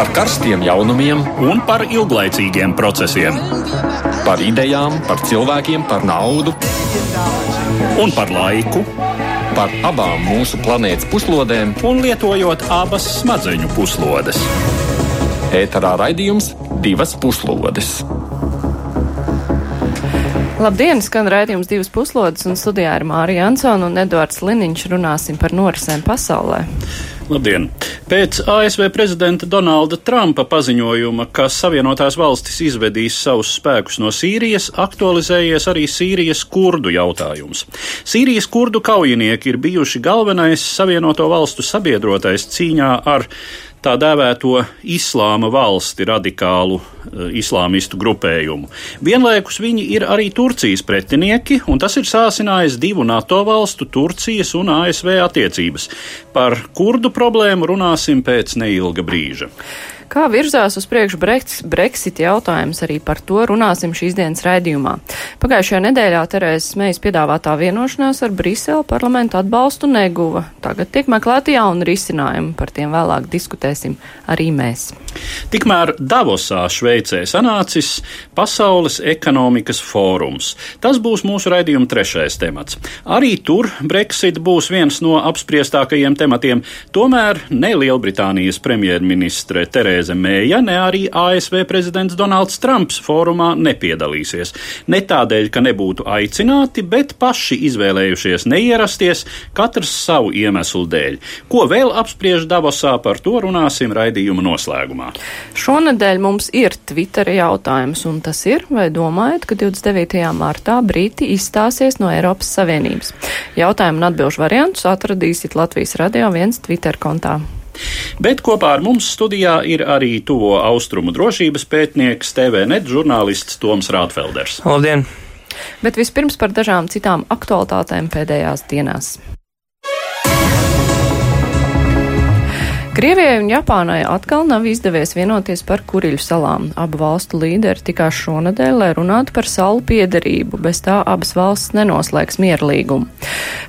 par karstiem jaunumiem un par ilglaicīgiem procesiem. Par idejām, par cilvēkiem, par naudu un par laiku. Par abām mūsu planētas puslodēm, un lietojot abas smadzeņu puslodes. Ēterā raidījums divas puslodes. Labdien, skan raidījums divas puslodes, un studijā ir Mārija Ansona un Edvards Liniņš runāsim par norisēm pasaulē. Labdien! Pēc ASV prezidenta Donalda Trumpa paziņojuma, ka Savienotās valstis izvedīs savus spēkus no Sīrijas, aktualizējies arī Sīrijas kurdu jautājums. Sīrijas kurdu kaujinieki ir bijuši galvenais Savienoto valstu sabiedrotais cīņā ar tā dēvēto islāma valsti radikālu uh, islāmistu grupējumu. Vienlaikus viņi ir arī Turcijas pretinieki, un tas ir sāsinājis divu NATO valstu, Turcijas un ASV attiecības. Par kurdu problēmu runāsim pēc neilga brīža. Kā virzās uz priekšu Brexit jautājums, arī par to runāsim šīs dienas raidījumā. Pagājušajā nedēļā Terēzes Mejas piedāvātā vienošanās ar Briselu parlamentu atbalstu neguva. Tagad tiek meklēti jauni risinājumi, par tiem vēlāk diskutēsim arī mēs. Tikmēr Davosā, Šveicē, sanācis Pasaules ekonomikas fórums. Tas būs mūsu raidījuma trešais temats. Arī tur Brexit būs viens no apspriestākajiem tematiem, tomēr ne Lielbritānijas premjerministre Terēze Terēza Mēja, ne arī ASV prezidents Donalds Trumps fórumā nepiedalīsies. Ne tādēļ, ka nebūtu aicināti, bet paši izvēlējušies neierasties, katrs savu iemeslu dēļ. Ko vēl apspriež Davosā, par to runāsim raidījuma noslēgumā. Šonadēļ mums ir Twitter jautājums, un tas ir, vai domājat, ka 29. martā Briti izstāsies no Eiropas Savienības? Jautājumu un atbilžu variantus atradīsiet Latvijas radio viens Twitter kontā. Bet kopā ar mums studijā ir arī tuvo austrumu drošības pētnieks, TVNet žurnālists Toms Rātfelders. Labdien! Bet vispirms par dažām citām aktualitātēm pēdējās dienās. Krievijai un Japānai atkal nav izdevies vienoties par Kuriļu salām. Abu valstu līderi tikās šonadēļ, lai runātu par salu piederību, bez tā abas valsts nenoslēgs mierlīgumu.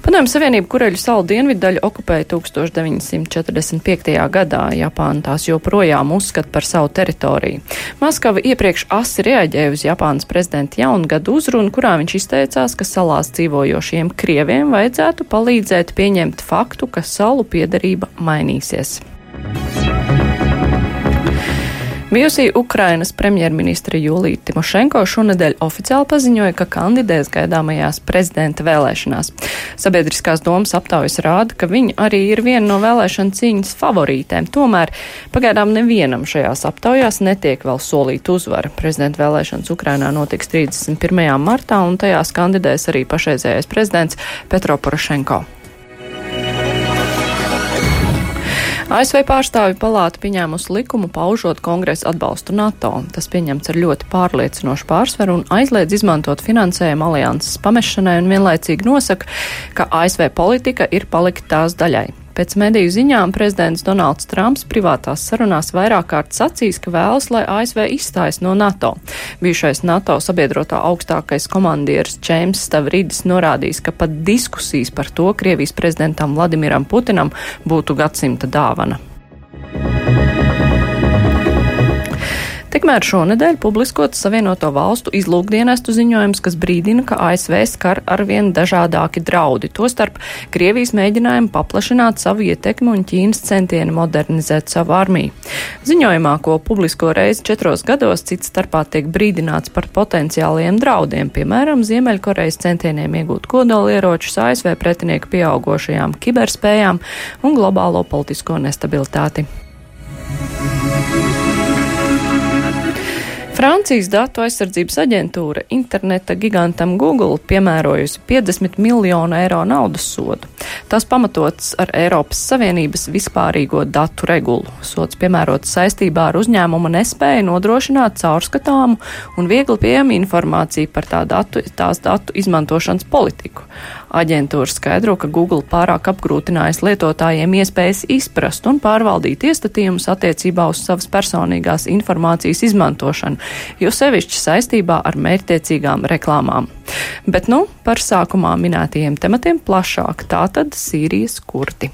Padomju Savienība Kuriļu salu dienvidaļu okupēja 1945. gadā. Japāna tās joprojām uzskata par savu teritoriju. Maskava iepriekš asi reaģēja uz Japānas prezidenta jaungadu uzrunu, kurā viņš izteicās, ka salās dzīvojošiem krieviem vajadzētu palīdzēt pieņemt faktu, ka salu piederība mainīsies. Bijusī Ukrainas premjerministra Jūlija Timošenko šonadēļ oficiāli paziņoja, ka kandidēs gaidāmajās prezidenta vēlēšanās. Sabiedriskās domas aptaujas rāda, ka viņa arī ir viena no vēlēšana cīņas favorītēm. Tomēr pagaidām nevienam šajās aptaujās netiek vēl solīta uzvara. Prezidenta vēlēšanas Ukrainā notiks 31. martā, un tajās kandidēs arī pašreizējais prezidents Petro Porošenko. ASV pārstāvju palāta pieņēmusi likumu paužot kongresa atbalstu NATO. Tas pieņemts ar ļoti pārliecinošu pārsvaru un aizliedz izmantot finansējumu alianses pamešanai un vienlaicīgi nosaka, ka ASV politika ir palikt tās daļai. Pēc mediju ziņām prezidents Donalds Trumps privātās sarunās vairāk kārt sacīs, ka vēlas, lai ASV izstājas no NATO. Bijušais NATO sabiedrotā augstākais komandieris Čēms Stavridis norādījis, ka pat diskusijas par to Krievijas prezidentam Vladimiram Putinam būtu gadsimta dāvana. Tikmēr šonedēļ publiskots Savienoto valstu izlūkdienestu ziņojums, kas brīdina, ka ASV skar arvien dažādāki draudi, tostarp Krievijas mēģinājumu paplašināt savu ietekmi un Ķīnas centieni modernizēt savu armiju. Ziņojumā, ko publisko reizi četros gados, cits starpā tiek brīdināts par potenciāliem draudiem, piemēram, Ziemeļkorejas centieniem iegūt kodolieročus, ASV pretinieku pieaugošajām kiberspējām un globālo politisko nestabilitāti. Francijas datu aizsardzības aģentūra interneta gigantam Google piemērojusi 50 miljonu eiro naudas sodu. Tas pamatots ar Eiropas Savienības vispārīgo datu regulu. Sods piemērots saistībā ar uzņēmuma nespēju nodrošināt caurskatāmu un viegli pieejamu informāciju par tā datu, tās datu izmantošanas politiku. Aģentūra skaidro, ka Google pārāk apgrūtinājis lietotājiem iespējas izprast un pārvaldīt iestatījumus attiecībā uz savas personīgās informācijas izmantošanu, jo sevišķi saistībā ar mērķtiecīgām reklāmām. Bet nu par sākumā minētajiem tematiem plašāk - tātad Sīrijas kurti.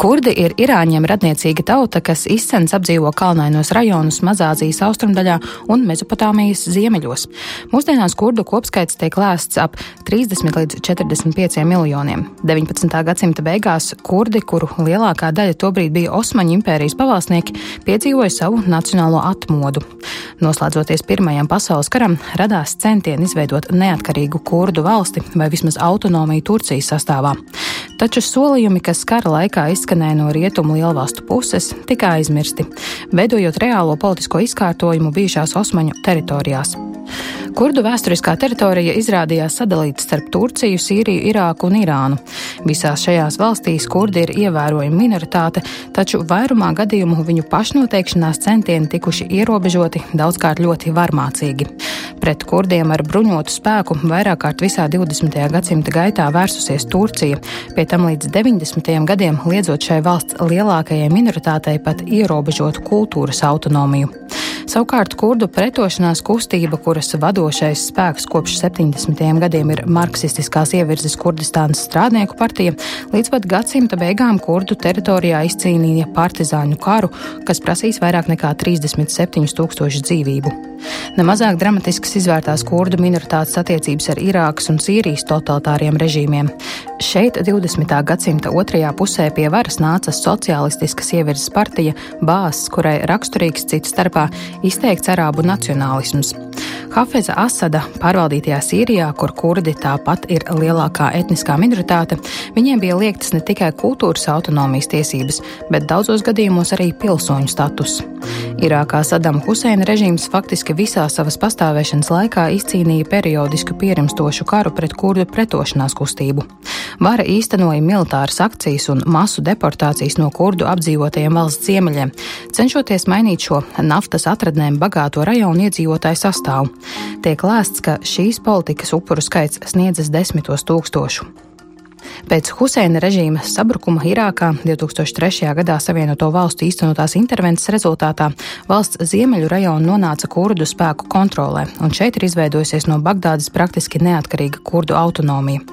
Kurdi ir Irāņiem radniecīga tauta, kas izcens apdzīvo kalnainos rajonus Mazāzijas austrumdaļā un Mezopotāmijas ziemeļos. Mūsdienās kurdu kopskaits tiek lēsts ap 30 līdz 45 miljoniem. 19. gadsimta beigās kurdi, kuru lielākā daļa tobrīd bija Osmaņu impērijas pavalsnieki, piedzīvoja savu nacionālo atmodu. Noslēdzoties Pirmajam pasaules karam, radās centieni izveidot neatkarīgu kurdu valsti vai vismaz autonomiju Turcijas sastāvā. Taču solījumi, kas kara laikā izskanēja no rietumu lielvalstu puses, tika aizmirsti, veidojot reālo politisko izkārtojumu bijušās Osmaņu teritorijās. Kurdu vēsturiskā teritorija izrādījās sadalīta starp Turciju, Sīriju, Irāku un Irānu. Visās šajās valstīs kurdi ir ievērojama minoritāte, taču vairumā gadījumu viņu pašnoteikšanās centieni tikuši ierobežoti, daudzkārt ļoti varmācīgi. Pret kurdiem ar bruņotu spēku vairāk kārt visā 20. gadsimta gaitā vērsusies Turcija, pie tam līdz 90. gadiem liedzot šai valsts lielākajai minoritātei pat ierobežot kultūras autonomiju. Savukārt kurdu pretošanās kustība, kuras vadošais spēks kopš 70. gadiem ir marksistiskās ievirzes Kurdistānas strādnieku partija, līdz pat gadsimta beigām kurdu teritorijā izcīnīja partizāņu karu, kas prasīs vairāk nekā 37 tūkstošu dzīvību. Nemazāk dramatisks izvērtās kurdu minoritātes attiecības ar Irākas un Sīrijas totalitāriem režīmiem. Šeit 20. gadsimta otrajā pusē pie varas nāca sociālistiskas ievirzes partija Bāzes, kurai raksturīgs cits starpā izteikts arābu nacionālisms. Hafeza Asada pārvaldītajā Sīrijā, kur kurdi tāpat ir lielākā etniskā minoritāte, viņiem bija liektas ne tikai kultūras autonomijas tiesības, bet daudzos gadījumos arī pilsoņu status. Irākā Sadama Huseina režīms faktiski visā savas pastāvēšanas laikā izcīnīja periodisku pierimstošu karu pret kurdu pretošanās kustību. Vara īstenoja militāras akcijas un masu deportācijas no kurdu apdzīvotajiem valsts ziemeļiem, cenšoties mainīt šo naftas atradnēm bagāto rajonu iedzīvotāju sastāvu. Tiek lēsts, ka šīs politikas upuru skaits sniedzas desmitos tūkstošu. Pēc Huseina režīma sabrukuma Irākā 2003. gadā Savienoto valstu īstenotās intervences rezultātā valsts ziemeļu rajona nonāca kurdu spēku kontrolē, un šeit ir izveidojusies no Bagdādas praktiski neatkarīga kurdu autonomija.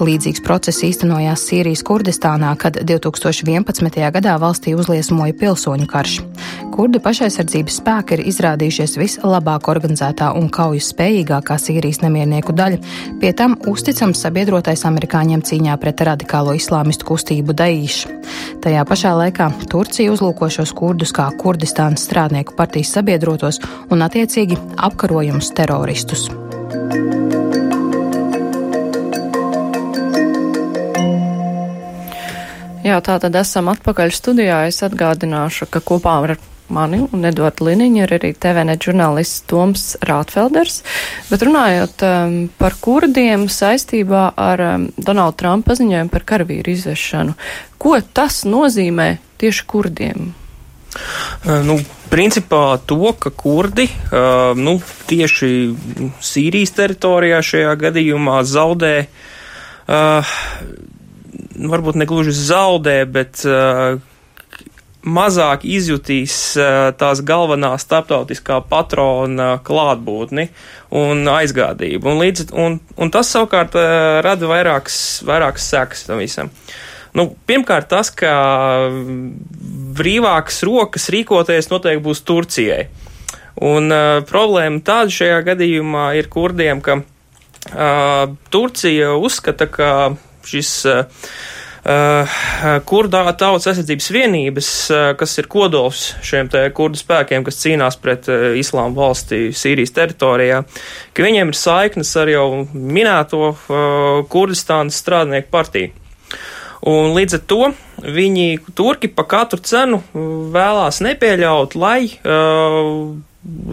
Līdzīgs process īstenojās Sīrijas Kurdistānā, kad 2011. gadā valstī uzliesmoja pilsoņu karš. Kurdu pašaizsardzības spēki ir izrādījušies vislabāk organizētā un kaujas spējīgākā Sīrijas nemiernieku daļa, pie tam uzticams sabiedrotais amerikāņiem cīņā pret radikālo islāmistu kustību Daīšu. Tajā pašā laikā Turcija uzlūko šos kurdus kā Kurdistānas strādnieku partijas sabiedrotos un attiecīgi apkarojumus teroristus. Jā, tā tad esam atpakaļ studijā. Es atgādināšu, ka kopā ar mani un Eduardu Liniņu ir arī TVNet žurnālists Toms Rātfelders. Bet runājot um, par kurdiem saistībā ar um, Donaldu Trumpu paziņojumu par karavīru izvešanu, ko tas nozīmē tieši kurdiem? Uh, nu, principā to, ka kurdi uh, nu, tieši Sīrijas teritorijā šajā gadījumā zaudē uh, varbūt ne gluži zaudē, bet mazāk izjutīs uh, tās galvenā starptautiskā patrona klātbūtni un aizgādību. Un, līdz, un, un tas savukārt uh, rada vairākas, vairākas sekas tam visam. Nu, pirmkārt, tas, ka brīvākas rokas rīkoties noteikti būs Turcijai. Un uh, problēma tāda šajā gadījumā ir kurdiem, ka uh, Turcija uzskata, ka šis uh, uh, kurdu tautas aizsardzības vienības, uh, kas ir kodols šiem te kurdu spēkiem, kas cīnās pret uh, islāma valsti Sīrijas teritorijā, ka viņiem ir saiknes ar jau minēto Kurdistānas strādnieku partiju. Un līdz ar to viņi, turki, pa katru cenu vēlās nepieļaut, lai uh,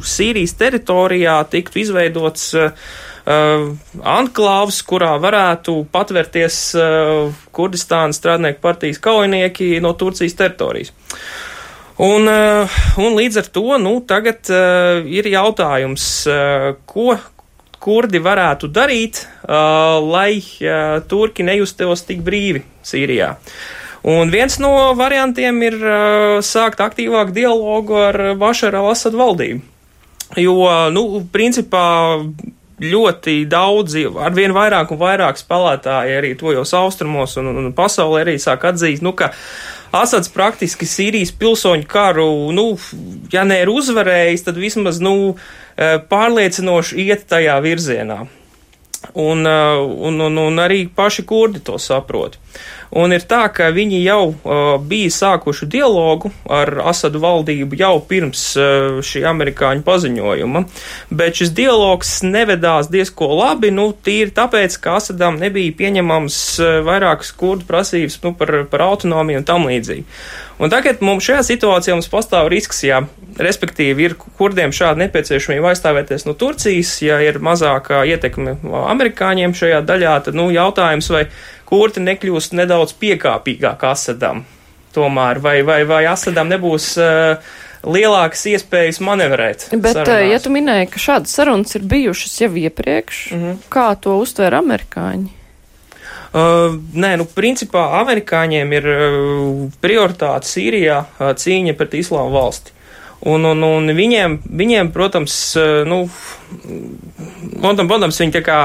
Sīrijas teritorijā tiktu izveidots uh, anklāvs, kurā varētu patvērties uh, Kurdistānas strādnieku partijas kaujinieki no Turcijas teritorijas. Un, uh, un līdz ar to, nu, tagad ir jautājums, ko kurdi varētu darīt, lai turki nejustos tik brīvi Sīrijā. Un viens no variantiem ir sākt aktīvāku dialogu ar Bašara al-Assad valdību. Jo, nu, principā ļoti daudzi, arvien vairāk un vairāk spēlētāji arī tojos austrumos un, un pasaulē arī sāk atzīt, nu, ka Asads praktiski Sīrijas pilsoņu karu, nu, ja ne ir uzvarējis, tad vismaz, nu, pārliecinoši iet tajā virzienā. Un, un, un, un arī paši kurdi to saprot. Un ir tā, ka viņi jau uh, bija sākuši dialogu ar Asadu valdību jau pirms uh, šī amerikāņu paziņojuma, bet šis dialogs nevedās diezko labi, nu, tīri tāpēc, ka Asadam nebija pieņemams uh, vairākas kurdu prasības nu, par, par autonomiju un tam līdzīgi. Un tagad mums šajā situācijā mums pastāv risks, ja respektīvi ir kurdiem šāda nepieciešamība aizstāvēties no Turcijas, ja ir mazākā ietekme amerikāņiem šajā daļā, tad, nu, jautājums, vai kurti nekļūst nedaudz piekāpīgāk Asadam. Tomēr, vai, vai, vai Asadam nebūs uh, lielākas iespējas manevrēt. Bet, sarunās. ja tu minēji, ka šādas sarunas ir bijušas jau iepriekš, mm -hmm. kā to uztver amerikāņi? Uh, nē, nu, principā amerikāņiem ir uh, prioritāte Sīrijā uh, cīņa pret islāma valsti. Un, un, un viņiem, viņiem, protams, eh, nu, protams, protams viņi tā kā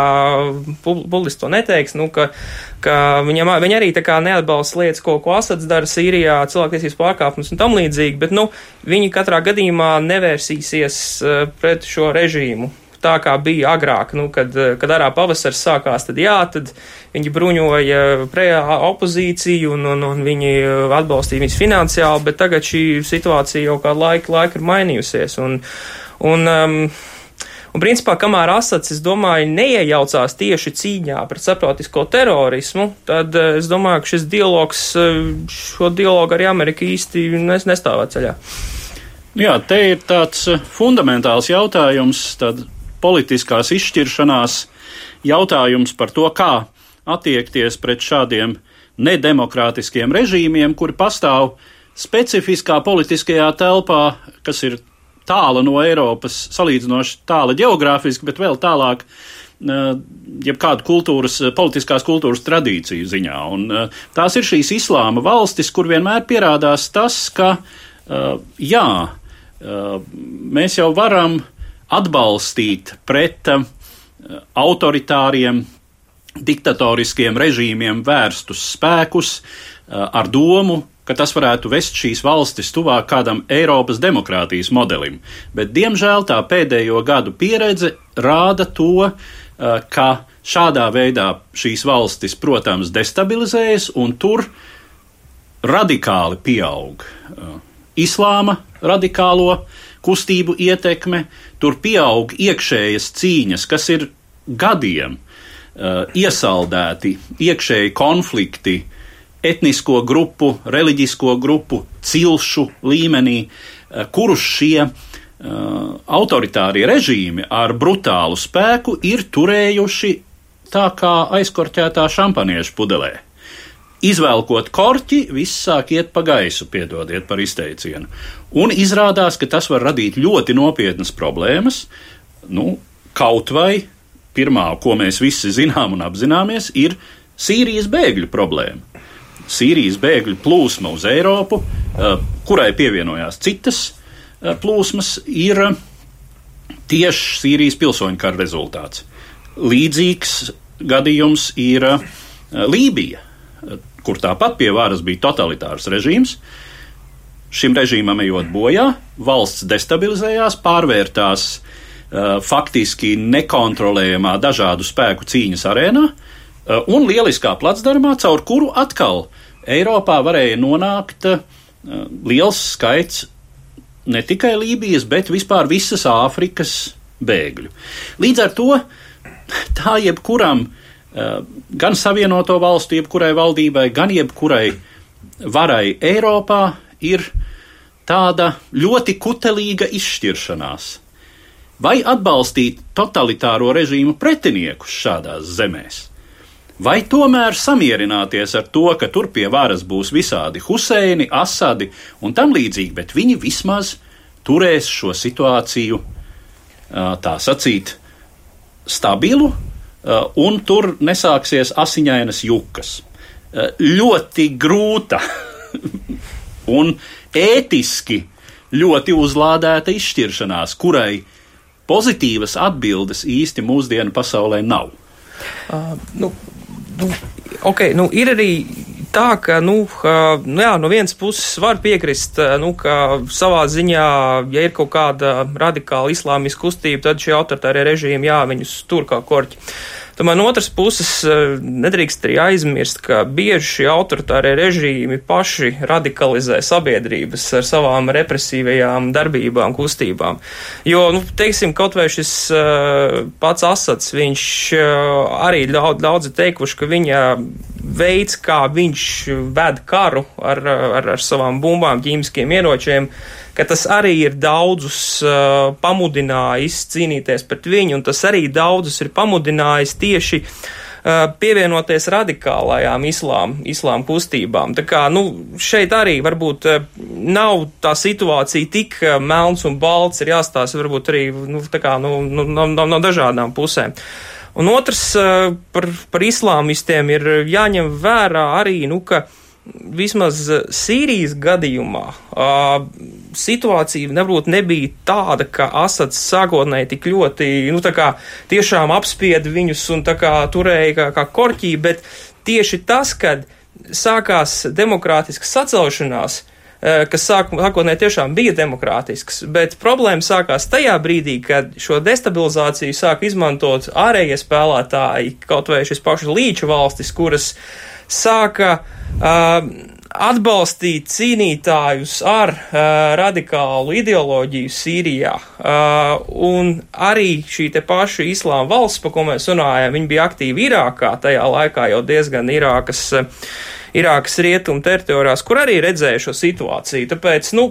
publiski to neteiks, nu, ka, ka viņam, viņi arī tā kā neatbalsta lietas, ko, ko Asads dara Sīrijā, cilvēktiesības pārkāpums un tam līdzīgi, bet, nu, viņi katrā gadījumā nevērsīsies eh, pret šo režīmu tā kā bija agrāk, nu, kad, kad arā pavasars sākās, tad jā, tad viņi bruņoja prejā opozīciju un, un, un viņi atbalstīja viņus finansiāli, bet tagad šī situācija jau kādu laiku, laiku ir mainījusies. Un, un, um, Un, principā, kamēr Asads, es domāju, neiejaucās tieši cīņā pret starptautisko terorismu, tad es domāju, ka šis dialogs, šo dialogu arī Amerika īsti nestāvā ceļā. Jā, te ir tāds fundamentāls jautājums, tad politiskās izšķiršanās jautājums par to, kā attiekties pret šādiem nedemokrātiskiem režīmiem, kuri pastāv specifiskā politiskajā telpā, kas ir tāla no Eiropas, salīdzinoši tāla geogrāfiski, bet vēl tālāk jebkādu kultūras, politiskās kultūras tradīciju ziņā. Un, tās ir šīs islāma valstis, kur vienmēr pierādās tas, ka jā, mēs jau varam atbalstīt pret uh, autoritāriem, diktatoriskiem režīmiem vērstus spēkus uh, ar domu, ka tas varētu vest šīs valstis tuvāk kādam Eiropas demokrātijas modelim. Bet, diemžēl, tā pēdējo gadu pieredze rāda to, uh, ka šādā veidā šīs valstis, protams, destabilizējas un tur radikāli pieaug islāma radikālo kustību ietekme, tur pieaug iekšējas cīņas, kas ir gadiem uh, iesaldēti, iekšēji konflikti, etnisko grupu, reliģisko grupu, cilšu līmenī, uh, kurus šie uh, autoritārie režīmi ar brutālu spēku ir turējuši tā kā aizkorķētā šampaniešu pudelē izvelkot korķi, viss sāk iet pa gaisu, piedodiet par izteicienu. Un izrādās, ka tas var radīt ļoti nopietnas problēmas. Nu, kaut vai pirmā, ko mēs visi zinām un apzināmies, ir Sīrijas bēgļu problēma. Sīrijas bēgļu plūsma uz Eiropu, eh, kurai pievienojās citas eh, plūsmas, ir tieši Sīrijas pilsoņu kara rezultāts. Līdzīgs gadījums ir eh, Lībija kur tāpat pie varas bija totalitārs režīms. Šim režīmam ejot bojā, valsts destabilizējās, pārvērtās uh, faktiski nekontrolējamā dažādu spēku cīņas arēnā uh, un lieliskā placdarmā, caur kuru atkal Eiropā varēja nonākt uh, liels skaits ne tikai Lībijas, bet vispār visas Āfrikas bēgļu. Līdz ar to tā jebkuram gan Savienoto valstu, jebkurai valdībai, gan jebkurai varai Eiropā ir tāda ļoti kutelīga izšķiršanās. Vai atbalstīt totalitāro režīmu pretiniekus šādās zemēs, vai tomēr samierināties ar to, ka tur pie varas būs visādi Huseini, Asadi un tam līdzīgi, bet viņi vismaz turēs šo situāciju, eh, tā sacīt, stabilu, un tur nesāksies asiņainas jukas. Uh, ļoti grūta un ētiski ļoti uzlādēta izšķiršanās, kurai pozitīvas atbildes īsti mūsdienu pasaulē nav. Uh, nu, nu, okay, nu, ir arī tā, ka, nu, nu jā, no vienas puses var piekrist, nu, ka savā ziņā, ja ir kaut kāda radikāla islāmiska kustība, tad šie autoritārie režīmi, jā, viņus tur kā korķi. Tomēr no otras puses nedrīkst arī aizmirst, ka bieži šie autoritārie režīmi paši radikalizē sabiedrības ar savām represīvajām darbībām, kustībām. Jo, nu, teiksim, kaut vai šis pats Asats, viņš arī daudz, daudzi teikuši, ka viņa veids, kā viņš ved karu ar, ar, ar savām bumbām, ķīmiskiem ieročiem, ka tas arī ir daudzus uh, pamudinājis cīnīties pret viņu, un tas arī daudzus ir pamudinājis tieši uh, pievienoties radikālajām islām, islām kustībām. Tā kā, nu, šeit arī varbūt uh, nav tā situācija tik uh, melns un balts, ir jāstāsta varbūt arī, nu, tā kā, nu, nu, no, no, no dažādām pusēm. Un otrs par, par islāmistiem ir jāņem vērā arī, nu, ka vismaz Sīrijas gadījumā situācija nebūtu nebija tāda, ka Asads sākotnēji tik ļoti, nu, tā kā tiešām apspieda viņus un tā kā turēja kā, kā korķī, bet tieši tas, kad sākās demokrātiskas sacelšanās, Eh, kas sākotnēji tiešām bija demokrātisks, bet problēma sākās tajā brīdī, kad šo destabilizāciju sāk izmantot ārējie spēlētāji, kaut vai šis pašs līča valstis, kuras sāka uh, atbalstīt cīnītājus ar uh, radikālu ideoloģiju Sīrijā. Uh, un arī šī paša islāma valsts, pa ko mēs runājam, viņi bija aktīvi Irākā, tajā laikā jau diezgan Irākas. Uh, Irākas rietumu teritorijās, kur arī redzēju šo situāciju. Tāpēc, nu,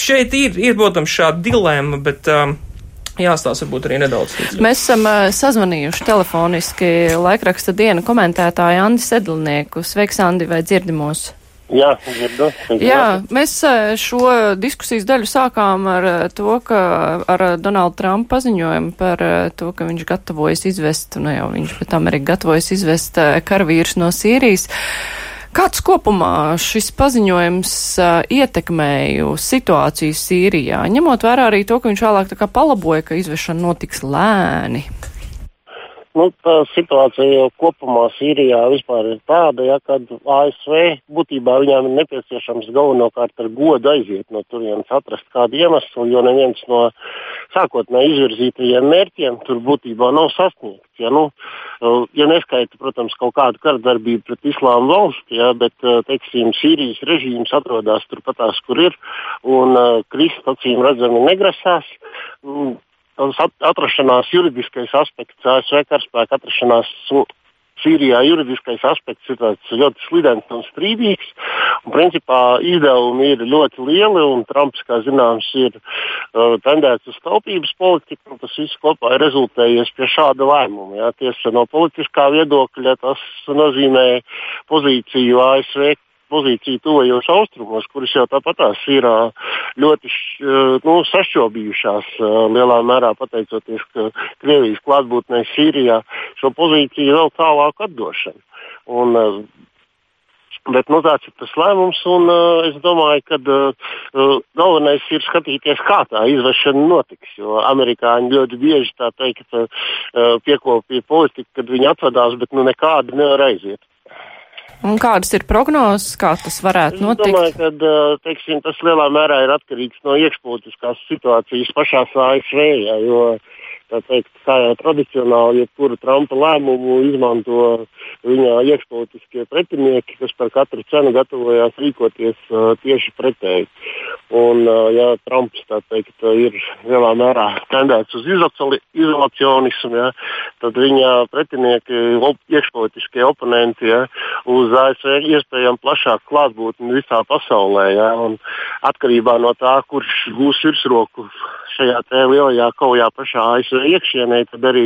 šeit ir, ir protams, šāda dilemma, bet. Um, Jāstāsta varbūt arī nedaudz. Ticam. Mēs esam uh, sazvanījuši telefoniski laikraksta dienu komentētāju Andi Sedlnieku. Sveiks, Andi, vai dzirdimos? Jā, dzirdu. Jā, mēs e, šo diskusijas daļu sākām ar e, to, ka ar Donaldu Trumpu paziņojumu par to, ka viņš gatavojas izvest, nu jau viņš, bet Amerika gatavojas izvest karavīrus no Sīrijas. Kāds kopumā šis paziņojums uh, ietekmēja situāciju Sīrijā, ņemot vērā arī to, ka viņš vēlāk tā kā palaboja, ka izvešana notiks lēni? Nu, tā situācija kopumā Sīrijā vispār ir tāda, ja, ka ASV būtībā viņām ir nepieciešams galvenokārt ar godu aiziet no turienes, atrast kādu iemeslu, jo neviens no sākotnēji izvirzītajiem mērķiem tur būtībā nav sasniegts. Ja, nu, ja neskaita, protams, kaut kādu kardarbību pret islāma valsti, ja, bet, teiksim, Sīrijas režīms atrodas turpatās, kur ir, un uh, Kristus acīm redzami negrasās. Atrašanās juridiskais aspekts, ASV karaspēka atrašanās Sīrijā juridiskais aspekts ir ļoti slidens un strīdīgs. Un, principā izdevumi ir ļoti lieli, un Trumps, kā zināms, ir uh, tendēts uz taupības politiku. Tas viss kopā ir rezultējies pie šāda lēmuma. Jā. Tiesa no politiskā viedokļa tas nozīmē pozīciju ASV pozīciju tuvajos austrumos, kuras jau tāpatās ir ļoti nu, sašķobījušās lielā mērā pateicoties Krievijas klātbūtnei Sīrijā, šo pozīciju vēl tālāk atdošanu. Un, Bet nu, tāds ir tas lēmums, un uh, es domāju, ka uh, galvenais ir skatīties, kā tā izvešana notiks. Jo amerikāņi ļoti bieži tā teikt, uh, piekopīja politiku, kad viņi atvadās, bet nu, nekādi nevar aiziet. Un kādas ir prognozes, kā tas varētu notikt? Es domāju, ka teiksim, tas lielā mērā ir atkarīgs no iekšpolitiskās situācijas pašās ASV. Jo, teikt, tradicionāli, jebkuru Trumpa lēmumu izmanto viņa iekšpolitiskie pretinieki, kas par katru cenu gatavojās rīkoties uh, tieši pretēji. Un, uh, ja Trumps teikt, ir lielā mērā tendēts uz izolacionismu, ja, tad viņa pretinieki, op, iekšpolitiskie oponenti, ja, uz ASV iespējami plašāku klātbūtni visā pasaulē. Ja, atkarībā no tā, kurš gūs virsroku šajā lielajā kaujā pašā ASV iekšienē, tad arī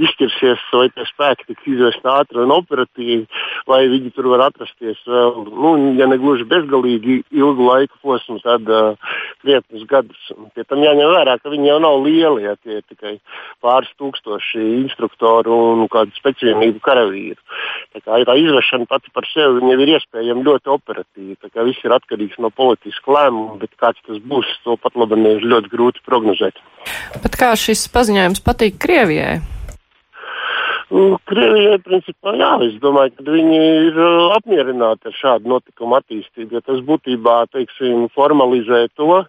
izšķirsies, vai tie spēki tiks izvest ātri un operatīvi, vai viņi tur var atrasties vēl, nu, ja ne gluži bezgalīgi ilgu laiku posmu, tad uh, krietnus gadus. Pie tam jāņem vērā, ka viņi jau nav lieli, ja tie ir tikai pāris tūkstoši instruktoru un kādu speciālību karavīru. Tā kā tā izvešana pati par sevi ir iespējama ļoti operatīvi. Viss ir atkarīgs no politiska lēmuma, bet kāds tas būs, to pat labi ir ļoti grūti prognozēt. Bet kā šis paziņojums patīk Krievijai? Krievijai, principā, jā, es domāju, ka viņi ir apmierināti ar šādu notikumu attīstību, jo tas būtībā, teiksim, formalizē to,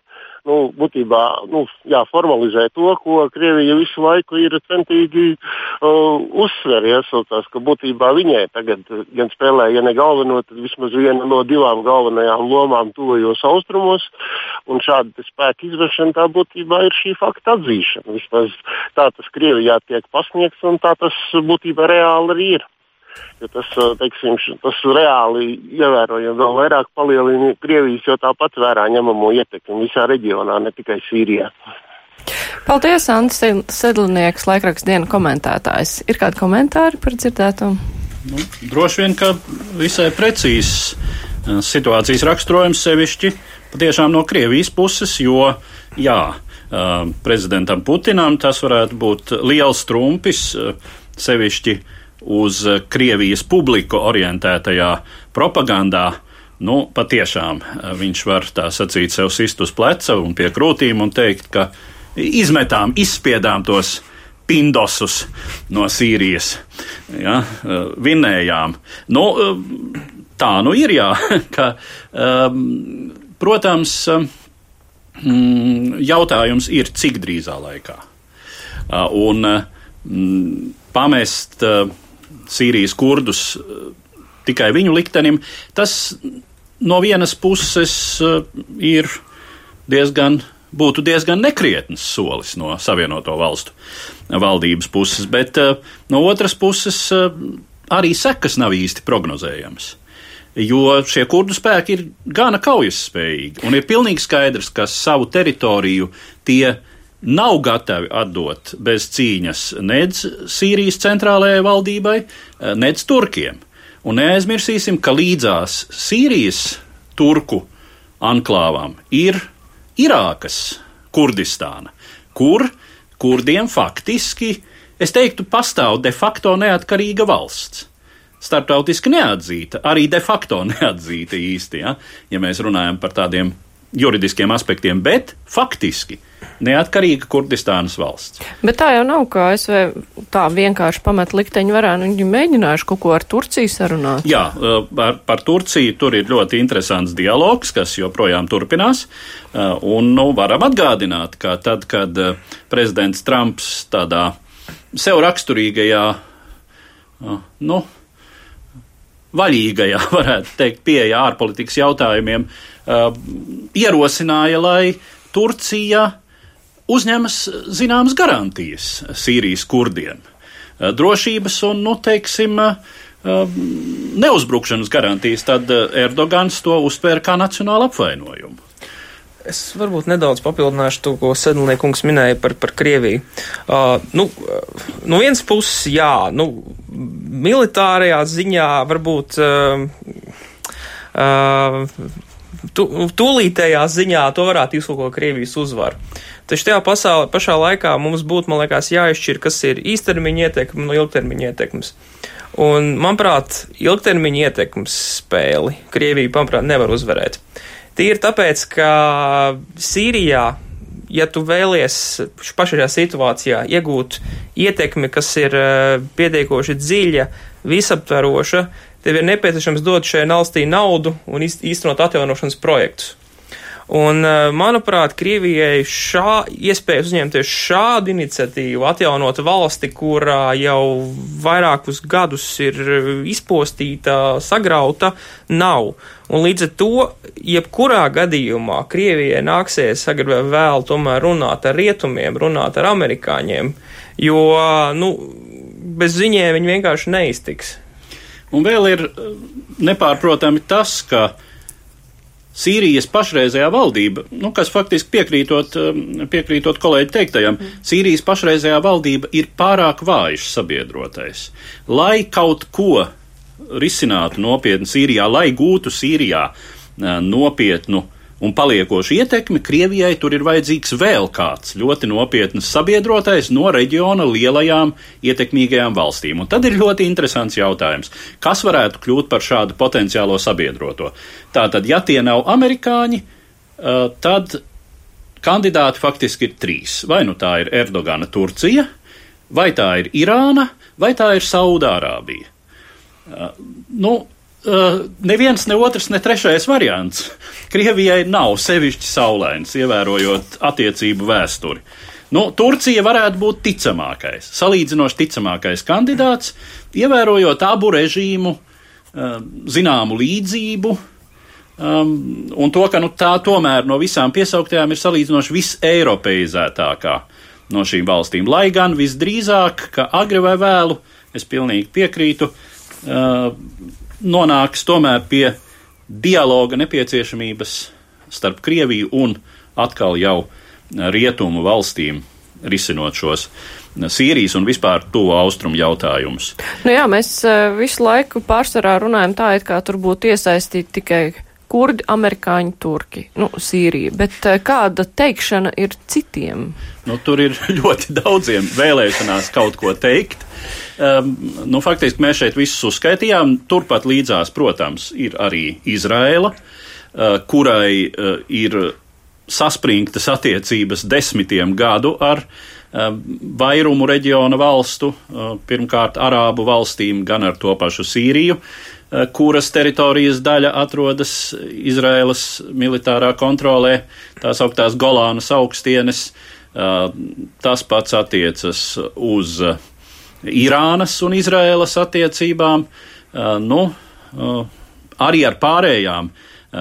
nu, būtībā nu, jā, formalizē to, ko Krievija visu laiku ir centīgi uh, uzsver. Iesaucās, ka būtībā viņai tagad gan spēlē, ja ne galveno, tad vismaz viena no divām galvenajām lomām tuvajos austrumos. Un šāda spēka izvēršana tā būtībā ir šī fakta atzīšana. Vismaz tā tas Krievijā tiek pasniegts un tā tas būtībā reāli arī ir jo tas, teiksim, tas reāli ievērojami vēl vairāk palielina Krievijas jau tāpat vērā ņemamo ietekmi visā reģionā, ne tikai Sīrijā. Paldies, Ants Sedlnieks, laikraksts dienu komentētājs. Ir kādi komentāri par dzirdēto? Nu, droši vien, ka visai precīzs situācijas raksturojums sevišķi patiešām no Krievijas puses, jo, jā, prezidentam Putinam tas varētu būt liels trumpis, sevišķi uz eh, Krievijas publiku orientētajā propagandā, nu, patiešām eh, viņš var tā sacīt sev sist uz pleca un pie krūtīm un teikt, ka izmetām, izspiedām tos pindosus no Sīrijas, ja, eh, vinējām. Nu, tā nu ir, jā, ka, protams, mm, jautājums ir, cik drīzā laikā. Un mm, pamest Sīrijas kurdus eh, tikai viņu liktenim, tas no vienas puses eh, ir diezgan, būtu diezgan nekrietns solis no Savienoto valstu valdības puses, bet eh, no otras puses arī sekas nav īsti prognozējamas. Jo šie kurdu spēki ir gana kaujas spējīgi, un ir pilnīgi skaidrs, ka savu teritoriju tie nav gatavi atdot bez cīņas nedz Sīrijas centrālajai valdībai, nedz Turkiem. Un neaizmirsīsim, ka līdzās Sīrijas turku anklāvām ir Irākas Kurdistāna, kur kurdiem faktiski, es teiktu, pastāv de facto neatkarīga valsts. Startautiski neatzīta, arī de facto neatzīta īsti, ja, ja mēs runājam par tādiem juridiskiem aspektiem, bet faktiski neatkarīga Kurdistānas valsts. Bet tā jau nav, ka ASV tā vienkārši pamet likteņu varā, nu viņi mēģinājuši kaut ko ar Turciju sarunāt. Jā, par, par Turciju tur ir ļoti interesants dialogs, kas joprojām turpinās, un, nu, varam atgādināt, ka tad, kad prezidents Trumps tādā sev raksturīgajā, nu, vaļīgajā, varētu teikt, pieeja ārpolitikas jautājumiem, ierosināja, lai Turcija uzņemas zināmas garantijas Sīrijas kurdiem. Eh, drošības un, nu, teiksim, eh, neuzbrukšanas garantijas, tad Erdogans to uztvēra kā nacionālu apvainojumu. Es varbūt nedaudz papildināšu to, ko Sedlniekungs minēja par, par Krieviju. Uh, nu, no vienas puses, jā, nu, militārajā ziņā varbūt uh, uh, tu, tūlītējā ziņā to varētu izlūkot Krievijas uzvaru. Taču tajā pasaulē, pašā laikā mums būtu, man liekas, jāizšķir, kas ir īstermiņa ietekme no ilgtermiņa ietekmes. Un, manuprāt, ilgtermiņa ietekmes spēli Krievija, manuprāt, nevar uzvarēt. Tīri tāpēc, ka Sīrijā, ja tu vēlies pašajā situācijā iegūt ietekmi, kas ir eh, pietiekoši dziļa, visaptveroša, tev ir nepieciešams dot šai valstī naudu un īstenot atjaunošanas projektus. Un, eh, manuprāt, Krievijai šā iespējas uzņemties šādu iniciatīvu, atjaunot valsti, kurā jau vairākus gadus ir izpostīta, sagrauta, nav. Un līdz ar to, jebkurā gadījumā, Krievijai nāksies agrāk vai vēl tomēr runāt ar rietumiem, runāt ar amerikāņiem, jo, nu, bez viņiem viņi vienkārši neiztiks. Un vēl ir nepārprotami tas, ka Sīrijas pašreizējā valdība, nu, kas faktiski piekrītot, um, piekrītot kolēģi teiktajam, mm. Sīrijas pašreizējā valdība ir pārāk vājš sabiedrotais. Lai kaut ko risinātu nopietni Sīrijā, lai gūtu Sīrijā uh, nopietnu un paliekošu ietekmi, Krievijai tur ir vajadzīgs vēl kāds ļoti nopietns sabiedrotais no reģiona lielajām ietekmīgajām valstīm. Un tad ir ļoti interesants jautājums, kas varētu kļūt par šādu potenciālo sabiedroto. Tātad, ja tie nav amerikāņi, tad kandidāti faktiski ir trīs. Vai nu tā ir Erdogana Turcija, vai tā ir Irāna, vai tā ir Saudārābija. Nu, neviens, ne otrs, ne trešais variants. Krievijai nav sevišķi saulains, ievērojot attiecību vēsturi. Nu, Turcija varētu būt ticamākais, salīdzinoši ticamākais kandidāts, ievērojot abu režīmu uh, zināmu līdzību, Um, un to, ka nu, tā tomēr no visām piesauktajām ir salīdzinoši viseiropeizētākā no šīm valstīm. Lai gan visdrīzāk, ka agri vai vēlu, es pilnīgi piekrītu, uh, nonāks tomēr pie dialoga nepieciešamības starp Krieviju un atkal jau rietumu valstīm risinot šos Sīrijas un vispār to austrumu jautājumus. Nu jā, mēs uh, visu laiku pārsvarā runājam tā, it kā tur būtu iesaistīti tikai kurdi, amerikāņi, turki, nu, Sīrija. Bet uh, kāda teikšana ir citiem? Nu, tur ir ļoti daudziem vēlēšanās kaut ko teikt. Um, nu, faktiski mēs šeit visus uzskaitījām. Turpat līdzās, protams, ir arī Izraela, uh, kurai uh, ir saspringtas attiecības desmitiem gadu ar uh, vairumu reģiona valstu, pirmkārt Arābu valstīm, gan ar to pašu Sīriju. Eh, kuras teritorijas daļa atrodas Izraēlas militārā kontrolē, tās augtās Golānas augstienes. Eh, tas pats attiecas uz Irānas un Izraēlas attiecībām. Eh, nu, arī ar pārējām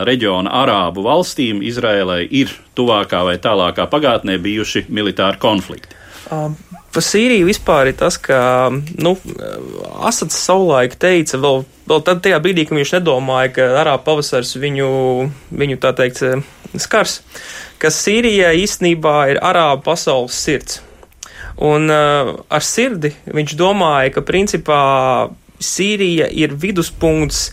reģiona arābu valstīm Izraēlai ir tuvākā vai tālākā pagātnē bijuši militāri konflikti. Um, Par Sīriju vispār ir tas, ka nu, Asads savulaik teica, vēl, vēl tad tajā brīdī, kad viņš nedomāja, ka arābu pavasars viņu, viņu tā teikt, skars, ka Sīrija īstenībā ir arābu pasaules sirds. Un uh, ar sirdi viņš domāja, ka principā Sīrija ir viduspunkts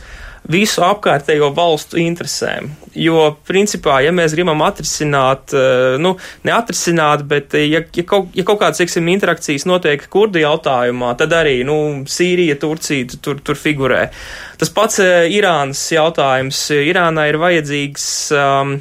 visu apkārtējo valstu interesēm. Jo, principā, ja mēs gribam atrisināt, eh, nu, neatrisināt, bet eh, ja, ja, kaut, ja kaut kādas, teiksim, interakcijas notiek kurdu jautājumā, tad arī, nu, Sīrija, Turcija tur, tur figurē. Tas pats eh, Irānas jautājums. Irānai ir vajadzīgs um,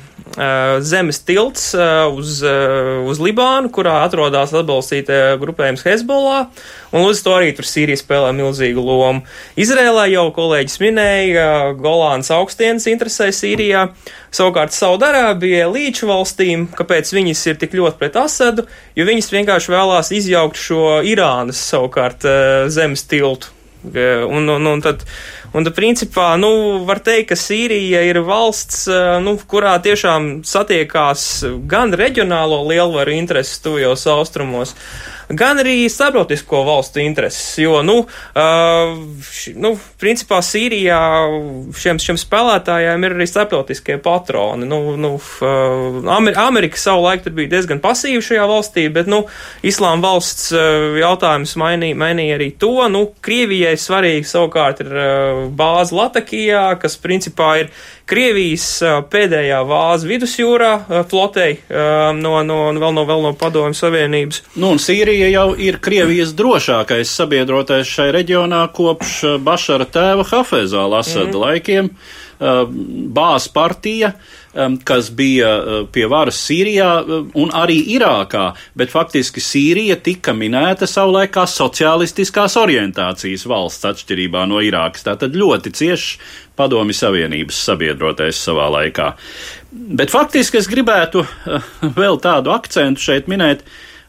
zemes tilts uz, uz Libānu, kurā atrodas atbalstīta grupējums Hezbollah, un līdz to arī tur Sīrija spēlē milzīgu lomu. Izrēlā jau kolēģis minēja, Golāns augstienes interesē Sīrijā. Savukārt Saudarābija līču valstīm, kāpēc viņas ir tik ļoti pret Asadu, jo viņas vienkārši vēlās izjaukt šo Irānas savukārt eh, zemes tiltu. Un, un, un tad, un principā, nu, var teikt, ka Sīrija ir valsts, eh, nu, kurā tiešām satiekās gan reģionālo lielvaru intereses tuvajos austrumos, gan arī starptautisko valstu intereses. Jo, nu, uh, š, nu principā Sīrijā šiem, šiem spēlētājiem ir arī starptautiskie patroni. Nu, nu, uh, Amer Amerika savulaik tur bija diezgan pasīva šajā valstī, bet, nu, Islāma valsts jautājums mainīja, mainīja arī to. Nu, Krievijai svarīgi savukārt ir uh, bāze Latakijā, kas principā ir Krievijas pēdējā vāza vidusjūrā flotei no, no, vēl no, vēl no Padomju Savienības. Nu, un Sīrija jau ir Krievijas drošākais sabiedrotais šai reģionā kopš Bašara tēva Hafezā Lasada mm. laikiem. Bāz partija, kas bija pie varas Sīrijā un arī Irākā, bet faktiski Sīrija tika minēta savulaik kā sociālistiskās orientācijas valsts atšķirībā no Irākas. Tātad ļoti ciešs padomi Savienības sabiedrotais savā laikā. Bet faktiski es gribētu vēl tādu akcentu šeit minēt,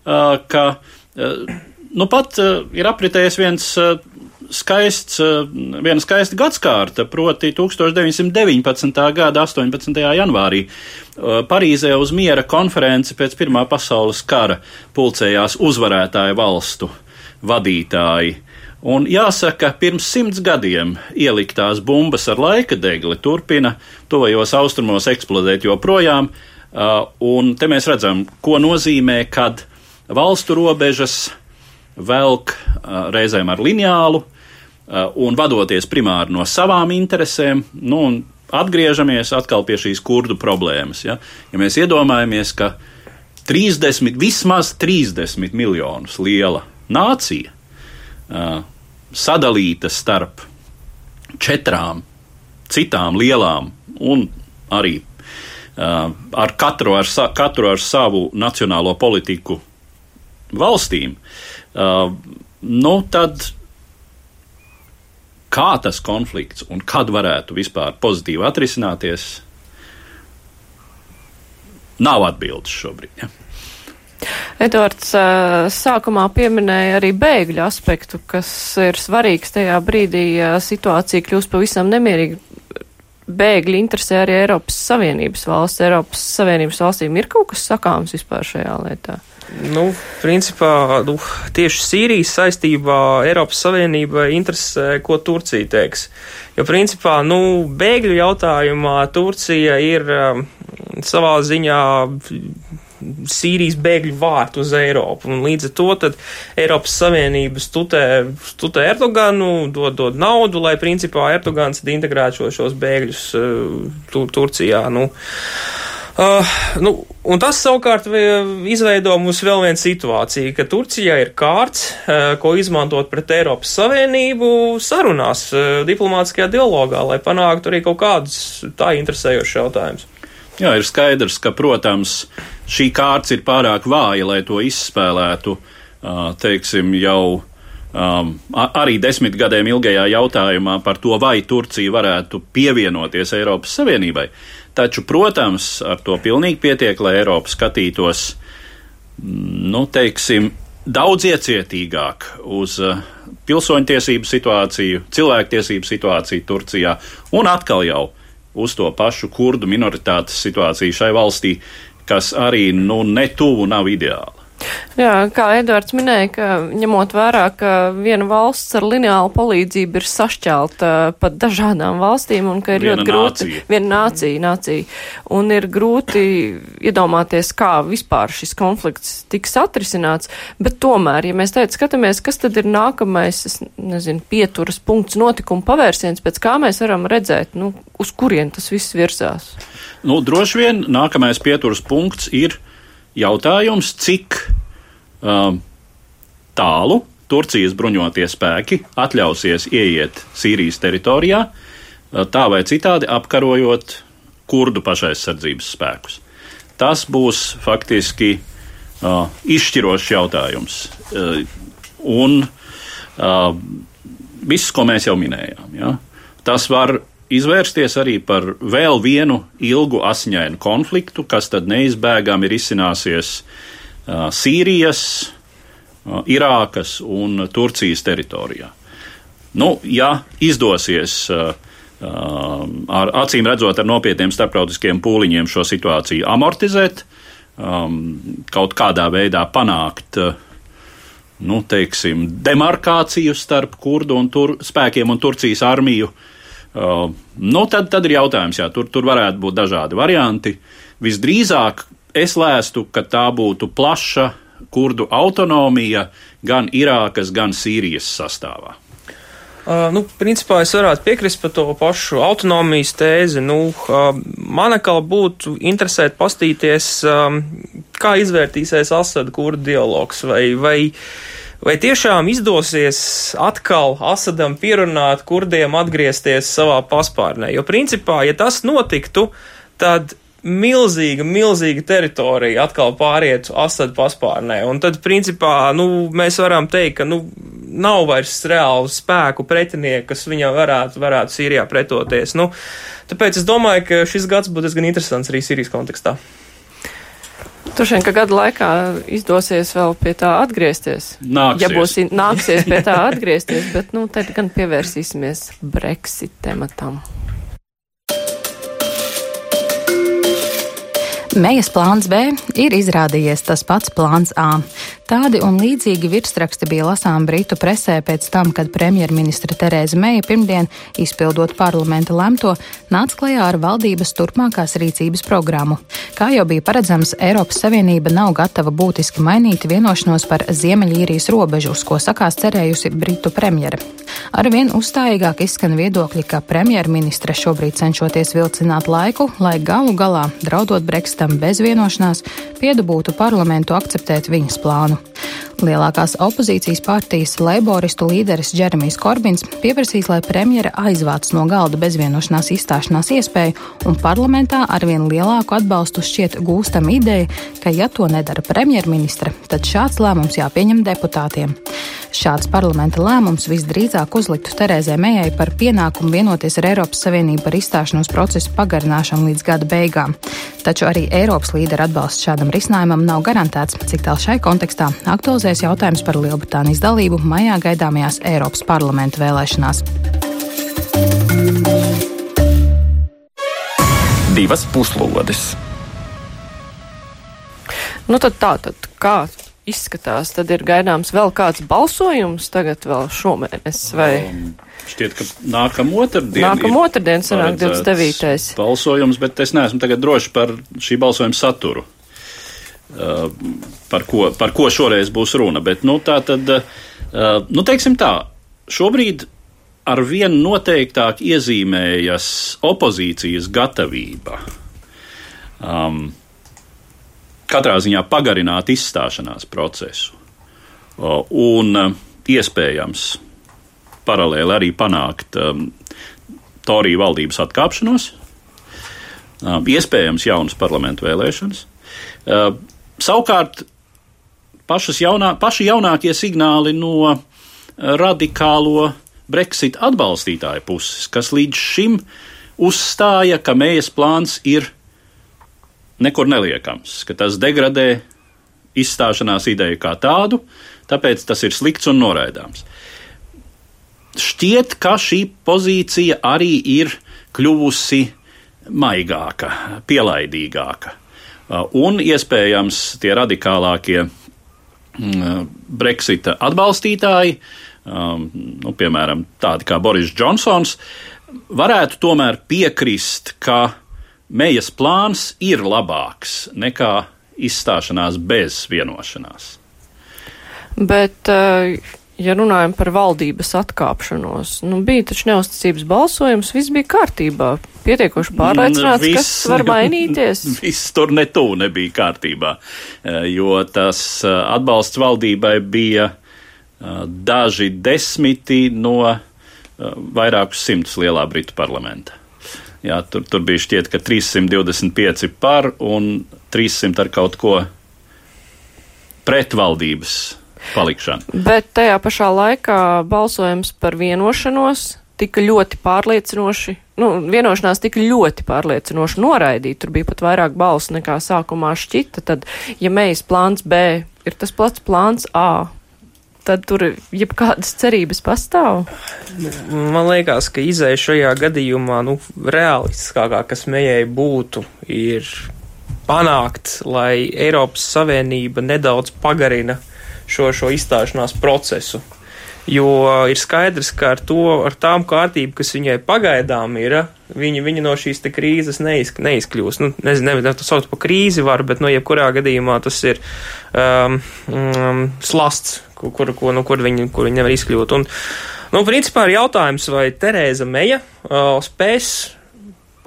ka nu pat ir apritējis viens skaists, viena skaista gadskārta, proti 1919. gada 18. janvārī Parīzē uz miera konferenci pēc Pirmā pasaules kara pulcējās uzvarētāju valstu vadītāji. Un jāsaka, pirms simts gadiem ieliktās bumbas ar laika degli turpina tuvajos austrumos eksplodēt joprojām, un te mēs redzam, ko nozīmē, kad valstu robežas velk reizēm ar lineālu, un vadoties primāri no savām interesēm, nu, atgriežamies atkal pie šīs kurdu problēmas. Ja, ja mēs iedomājamies, ka 30, vismaz 30 miljonus liela nācija sadalīta starp četrām citām lielām un arī uh, ar katru ar, sa, katru ar savu nacionālo politiku valstīm, uh, nu tad kā tas konflikts un kad varētu vispār pozitīvi atrisināties, nav atbildes šobrīd. Ja. Edvards sākumā pieminēja arī bēgļu aspektu, kas ir svarīgs tajā brīdī, ja situācija kļūst pavisam nemierīga. Bēgļi interesē arī Eiropas Savienības valsts. Eiropas Savienības valstīm ir kaut kas sakāms vispār šajā lietā? Nu, principā, nu, tieši Sīrijas saistībā Eiropas Savienība interesē, ko Turcija teiks. Jo, principā, nu, bēgļu jautājumā Turcija ir um, savā ziņā Sīrijas bēgļu vārtu uz Eiropu. Un līdz ar to tad Eiropas Savienība stutē, stutē Erdoganu, dod, dod naudu, lai principā Erdogans integrētu šo, šos bēgļus uh, tur, Turcijā. Nu, Uh, nu, un tas savukārt izveido mums vēl vienu situāciju, ka Turcijā ir kārts, uh, ko izmantot pret Eiropas Savienību sarunās, uh, diplomātiskajā dialogā, lai panāktu arī kaut kādus tā interesējošus jautājumus. Jā, ir skaidrs, ka, protams, šī kārts ir pārāk vāja, lai to izspēlētu, teiksim, jau um, arī desmit gadiem ilgajā jautājumā par to, vai Turcija varētu pievienoties Eiropas Savienībai. Taču, protams, ar to pilnīgi pietiek, lai Eiropa skatītos, nu, teiksim, daudz iecietīgāk uz uh, pilsoņtiesību situāciju, cilvēktiesību situāciju Turcijā un atkal jau uz to pašu kurdu minoritātes situāciju šai valstī, kas arī nu, netuvu nav ideāla. Jā, kā Edvards minēja, ka ņemot vērā, ka viena valsts ar lineālu palīdzību ir sašķelta pat dažādām valstīm un ka ir viena ļoti grūti, nācija. viena nācija, nācija, un ir grūti iedomāties, kā vispār šis konflikts tiks atrisināts, bet tomēr, ja mēs teicu skatāmies, kas tad ir nākamais, es nezinu, pieturas punkts, notikuma pavērsiens, pēc kā mēs varam redzēt, nu, uz kurien tas viss virzās. Nu, droši vien nākamais pieturas punkts ir jautājums, cik um, tālu Turcijas bruņotie spēki atļausies ieiet Sīrijas teritorijā, uh, tā vai citādi apkarojot kurdu pašaizsardzības spēkus. Tas būs faktiski uh, izšķirošs jautājums. Uh, un uh, viss, ko mēs jau minējām, ja, tas var izvērsties arī par vēl vienu ilgu asiņainu konfliktu, kas tad neizbēgami ir izcināsies uh, Sīrijas, uh, Irākas un Turcijas teritorijā. Nu, ja izdosies uh, ar acīm redzot ar nopietniem starptautiskiem pūliņiem šo situāciju amortizēt, um, kaut kādā veidā panākt uh, nu, teiksim, demarkāciju starp kurdu un tur, spēkiem un Turcijas armiju, uh, nu, tad, tad ir jautājums, jā, tur, tur varētu būt dažādi varianti. Visdrīzāk es lēstu, ka tā būtu plaša kurdu autonomija gan Irākas, gan Sīrijas sastāvā. Uh, nu, principā es varētu piekrist par to pašu autonomijas tēzi. Nu, uh, man atkal būtu interesēt pastīties, um, kā izvērtīsies Asada kurdu dialogs, vai, vai, vai tiešām izdosies atkal Asadam pierunāt kurdiem atgriezties savā paspārnē. Jo principā, ja tas notiktu, tad milzīga, milzīga teritorija atkal pāriet Asad paspārnē. Un tad, principā, nu, mēs varam teikt, ka, nu, nav vairs reālu spēku pretinieku, kas viņam varētu, varētu Sīrijā pretoties. Nu, tāpēc es domāju, ka šis gads būs diezgan interesants arī Sīrijas kontekstā. Vien, ka gada laikā izdosies vēl pie tā atgriezties. Nāksies. Ja būs nāksies pie tā atgriezties, bet nu tad gan pievērsīsimies Brexit tematam. Mejas plāns B ir izrādījies tas pats plāns A. Tādi un līdzīgi virsraksti bija lasām Britu presē pēc tam, kad premjerministra Terēza Meija pirmdien, izpildot parlamenta lemto, nāca klajā ar valdības turpmākās rīcības programmu. Kā jau bija paredzams, Eiropas Savienība nav gatava būtiski mainīt vienošanos par Ziemeļīrijas robežu, uz ko sakās cerējusi Britu premjere. Arvien uzstājīgāk izskan viedokļi, ka premjerministre šobrīd cenšoties vilcināt laiku, lai galu galā, draudot Brexitam bez vienošanās, piedabūtu parlamentu akceptēt viņas plānu. Lielākās opozīcijas partijas leiboristu līderis Džeremijs Korbins pieprasīs, lai premjera aizvāc no galda bezvienošanās izstāšanās iespēju, un parlamentā arvien lielāku atbalstu šķiet gūstam ideja, ka ja to nedara premjerministra, tad šāds lēmums jāpieņem deputātiem. Šāds parlamenta lēmums visdrīzāk uzliktu Terēzē Mējai par pienākumu vienoties ar Eiropas Savienību par izstāšanos procesu pagarināšanu līdz gada beigām. Taču arī Eiropas līderu atbalsts šādam risinājumam nav garantēts, cik tālu šai kontekstā aktualizēs jautājums par Lielbritānijas dalību maijā gaidāmajās Eiropas parlamenta vēlēšanās. Divas puslodes. Nu tad tā, tad kā izskatās, tad ir gaidāms vēl kāds balsojums tagad vēl šomēnes vai? Um, šķiet, ka nākamā otrdiena. Nākamā otrdiena sanāk 29. balsojums, bet es neesmu tagad droši par šī balsojuma saturu. Uh, par, ko, par ko šoreiz būs runa. Bet, nu, tā tad, uh, nu, teiksim tā, šobrīd ar vien noteiktāk iezīmējas opozīcijas gatavība. Um, katrā ziņā pagarināt izstāšanās procesu un uh, iespējams paralēli arī panākt um, Toriju valdības atkāpšanos, um, iespējams jaunas parlamentu vēlēšanas. Savukārt jaunā, paši jaunākie signāli no radikālo Brexit atbalstītāju puses, kas līdz šim uzstāja, ka mējas plāns ir nekur neliekams, ka tas degradē izstāšanās ideju kā tādu, tāpēc tas ir slikts un noraidāms. Šķiet, ka šī pozīcija arī ir kļuvusi maigāka, pielaidīgāka. Uh, un iespējams tie radikālākie mm, Brexita atbalstītāji, um, nu, piemēram, tādi kā Boris Džonsons, varētu tomēr piekrist, ka Mejas plāns ir labāks nekā izstāšanās bez vienošanās. Bet, eh, ja runājam par valdības atkāpšanos, nu, bija taču neusticības balsojums, viss bija kārtībā. Pietiekoši pārliecināts, viss, kas var mainīties. Viss tur netū nebija kārtībā, eh, jo tas eh, atbalsts valdībai bija daži desmiti no vairākus simtus lielā Britu parlamenta. Jā, tur, tur bija šķiet, ka 325 par un 300 ar kaut ko pretvaldības palikšanu. Bet tajā pašā laikā balsojums par vienošanos tika ļoti pārliecinoši, nu, vienošanās tika ļoti pārliecinoši noraidīta. Tur bija pat vairāk balsu nekā sākumā šķita. Tad, ja mēs plāns B ir tas pats plāns A, tad tur jebkādas cerības pastāv? Man liekas, ka izēja šajā gadījumā, nu, realistiskākā, kas mējai būtu, ir panākt, lai Eiropas Savienība nedaudz pagarina šo, šo izstāšanās procesu. Jo ir skaidrs, ka ar to, ar tām kārtību, kas viņai pagaidām ir, viņa, viņa no šīs krīzes neizk, neizkļūs. Nu, nezinu, nevienu to saukt par krīzi var, bet, nu, jebkurā gadījumā tas ir um, um, slasts, kur, kur, kur, nu, kur, viņi, kur viņi nevar izkļūt. Un, nu, principā ir jautājums, vai Terēza Meja uh, spēs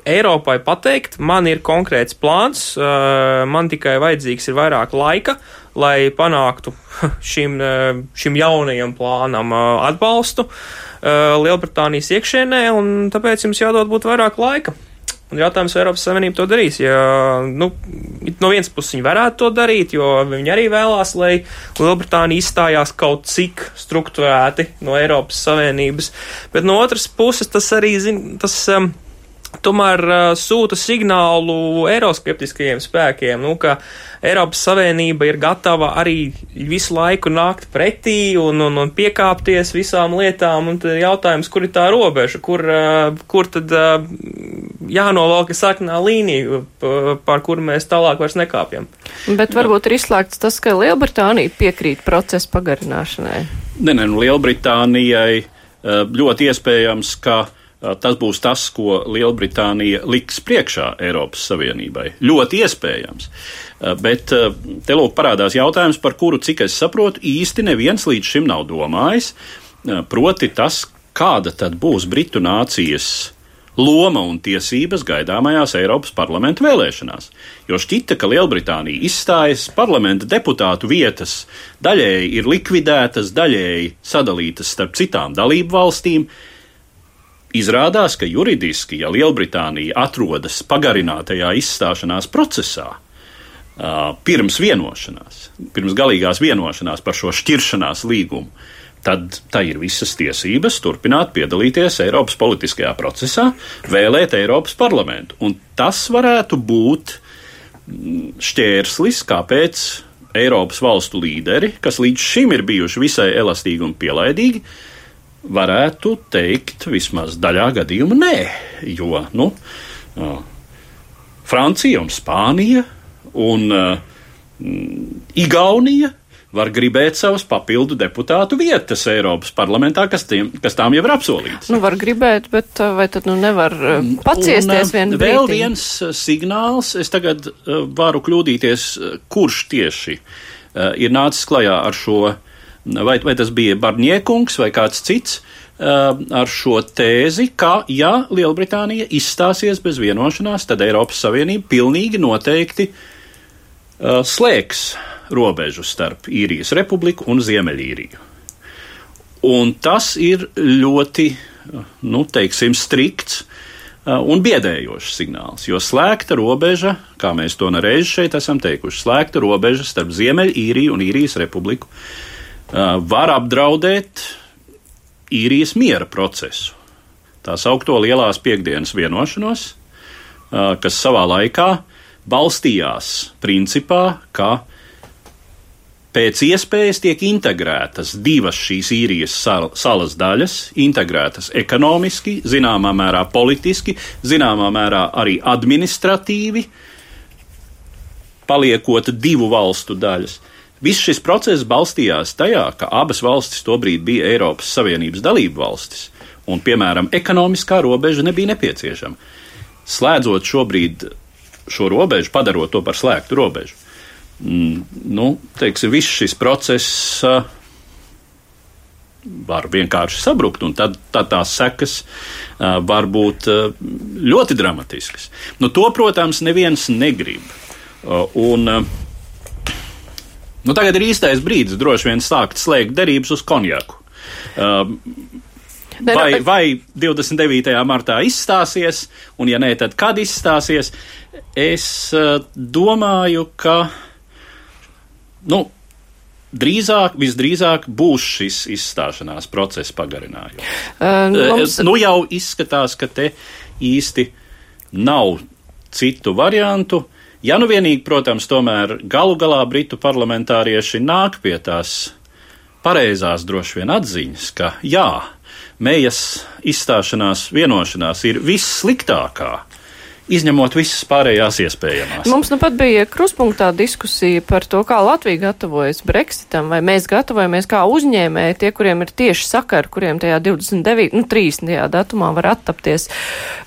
Eiropai pateikt, man ir konkrēts plāns, uh, man tikai vajadzīgs ir vairāk laika, lai panāktu šim, uh, šim jaunajam plānam uh, atbalstu Lielbritānijas iekšēnē, un tāpēc jums jādod būt vairāk laika. Un jautājums, vai Eiropas Savienība to darīs. Ja, nu, no vienas puses viņi varētu to darīt, jo viņi arī vēlās, lai Lielbritānija izstājās kaut cik struktūrēti no Eiropas Savienības, bet no otras puses tas arī, zin, tas. Um, tomēr uh, sūta signālu eiroskeptiskajiem spēkiem, nu, ka Eiropas Savienība ir gatava arī visu laiku nākt pretī un, un, un piekāpties visām lietām, un tad jautājums, kur ir tā robeža, kur, uh, kur tad uh, jānovalka sarkanā līnija, par kuru mēs tālāk vairs nekāpjam. Bet varbūt ir izslēgts tas, ka Lielbritānija piekrīt procesa pagarināšanai. Nē, nē, nu Lielbritānijai ļoti iespējams, ka tas būs tas, ko Lielbritānija liks priekšā Eiropas Savienībai. Ļoti iespējams. Bet te lūk parādās jautājums, par kuru, cik es saprotu, īsti neviens līdz šim nav domājis. Proti tas, kāda tad būs Britu nācijas loma un tiesības gaidāmajās Eiropas parlamenta vēlēšanās. Jo šķita, ka Lielbritānija izstājas, parlamenta deputātu vietas daļēji ir likvidētas, daļēji sadalītas starp citām dalību valstīm. Izrādās, ka juridiski, ja Lielbritānija atrodas pagarinātajā izstāšanās procesā, pirms vienošanās, pirms galīgās vienošanās par šo šķiršanās līgumu, tad tā ir visas tiesības turpināt piedalīties Eiropas politiskajā procesā, vēlēt Eiropas parlamentu. Un tas varētu būt mm, šķērslis, kāpēc Eiropas valstu līderi, kas līdz šim ir bijuši visai elastīgi un pielaidīgi, varētu teikt vismaz daļā gadījumā nē, jo, nu, Francija un Spānija un uh, Igaunija var gribēt savas papildu deputātu vietas Eiropas parlamentā, kas, tiem, kas tām jau ir apsolīts. Nu, var gribēt, bet vai tad nu nevar paciesties vien brīdī? Vēl viens signāls, es tagad varu kļūdīties, kurš tieši ir nācis klajā ar šo, vai, vai tas bija Barņiekungs vai kāds cits, ar šo tēzi, ka, ja Lielbritānija izstāsies bez vienošanās, tad Eiropas Savienība pilnīgi noteikti uh, slēgs robežu starp īrijas republiku un Ziemeļīriju. Un tas ir ļoti, nu, teiksim, strikts uh, un biedējošs signāls, jo slēgta robeža, kā mēs to nereiz šeit esam teikuši, slēgta robeža starp Ziemeļīriju un īrijas republiku uh, var apdraudēt īrijas miera procesu. Tā saukto lielās piekdienas vienošanos, kas savā laikā balstījās principā, ka pēc iespējas tiek integrētas divas šīs īrijas salas daļas, integrētas ekonomiski, zināmā mērā politiski, zināmā mērā arī administratīvi, paliekot divu valstu daļas. Viss šis process balstījās tajā, ka abas valstis tobrīd bija Eiropas Savienības dalību valstis, un, piemēram, ekonomiskā robeža nebija nepieciešama. Slēdzot šobrīd šo robežu, padarot to par slēgtu robežu, mm, nu, teiksim, viss šis process uh, var vienkārši sabrukt, un tad, tad tās sekas uh, var būt uh, ļoti dramatiskas. Nu, to, protams, neviens negrib. Uh, un, uh, Nu, tagad ir īstais brīdis droši vien sākt slēgt derības uz konjaku. Uh, vai, vai 29. martā izstāsies, un ja nē, tad kad izstāsies? Es uh, domāju, ka nu, drīzāk, visdrīzāk būs šis izstāšanās process pagarinājums. Uh, mums... Nu jau izskatās, ka te īsti nav citu variantu. Ja nu vienīgi, protams, tomēr galu galā britu parlamentārieši nāk pie tās pareizās droši vien atziņas, ka jā, mējas izstāšanās vienošanās ir vissliktākā izņemot visas pārējās iespējamās. Mums nu pat bija kruspunktā diskusija par to, kā Latvija gatavojas Brexitam, vai mēs gatavojamies kā uzņēmēji, tie, kuriem ir tieši sakari, kuriem tajā 29, nu 30. datumā var attapties.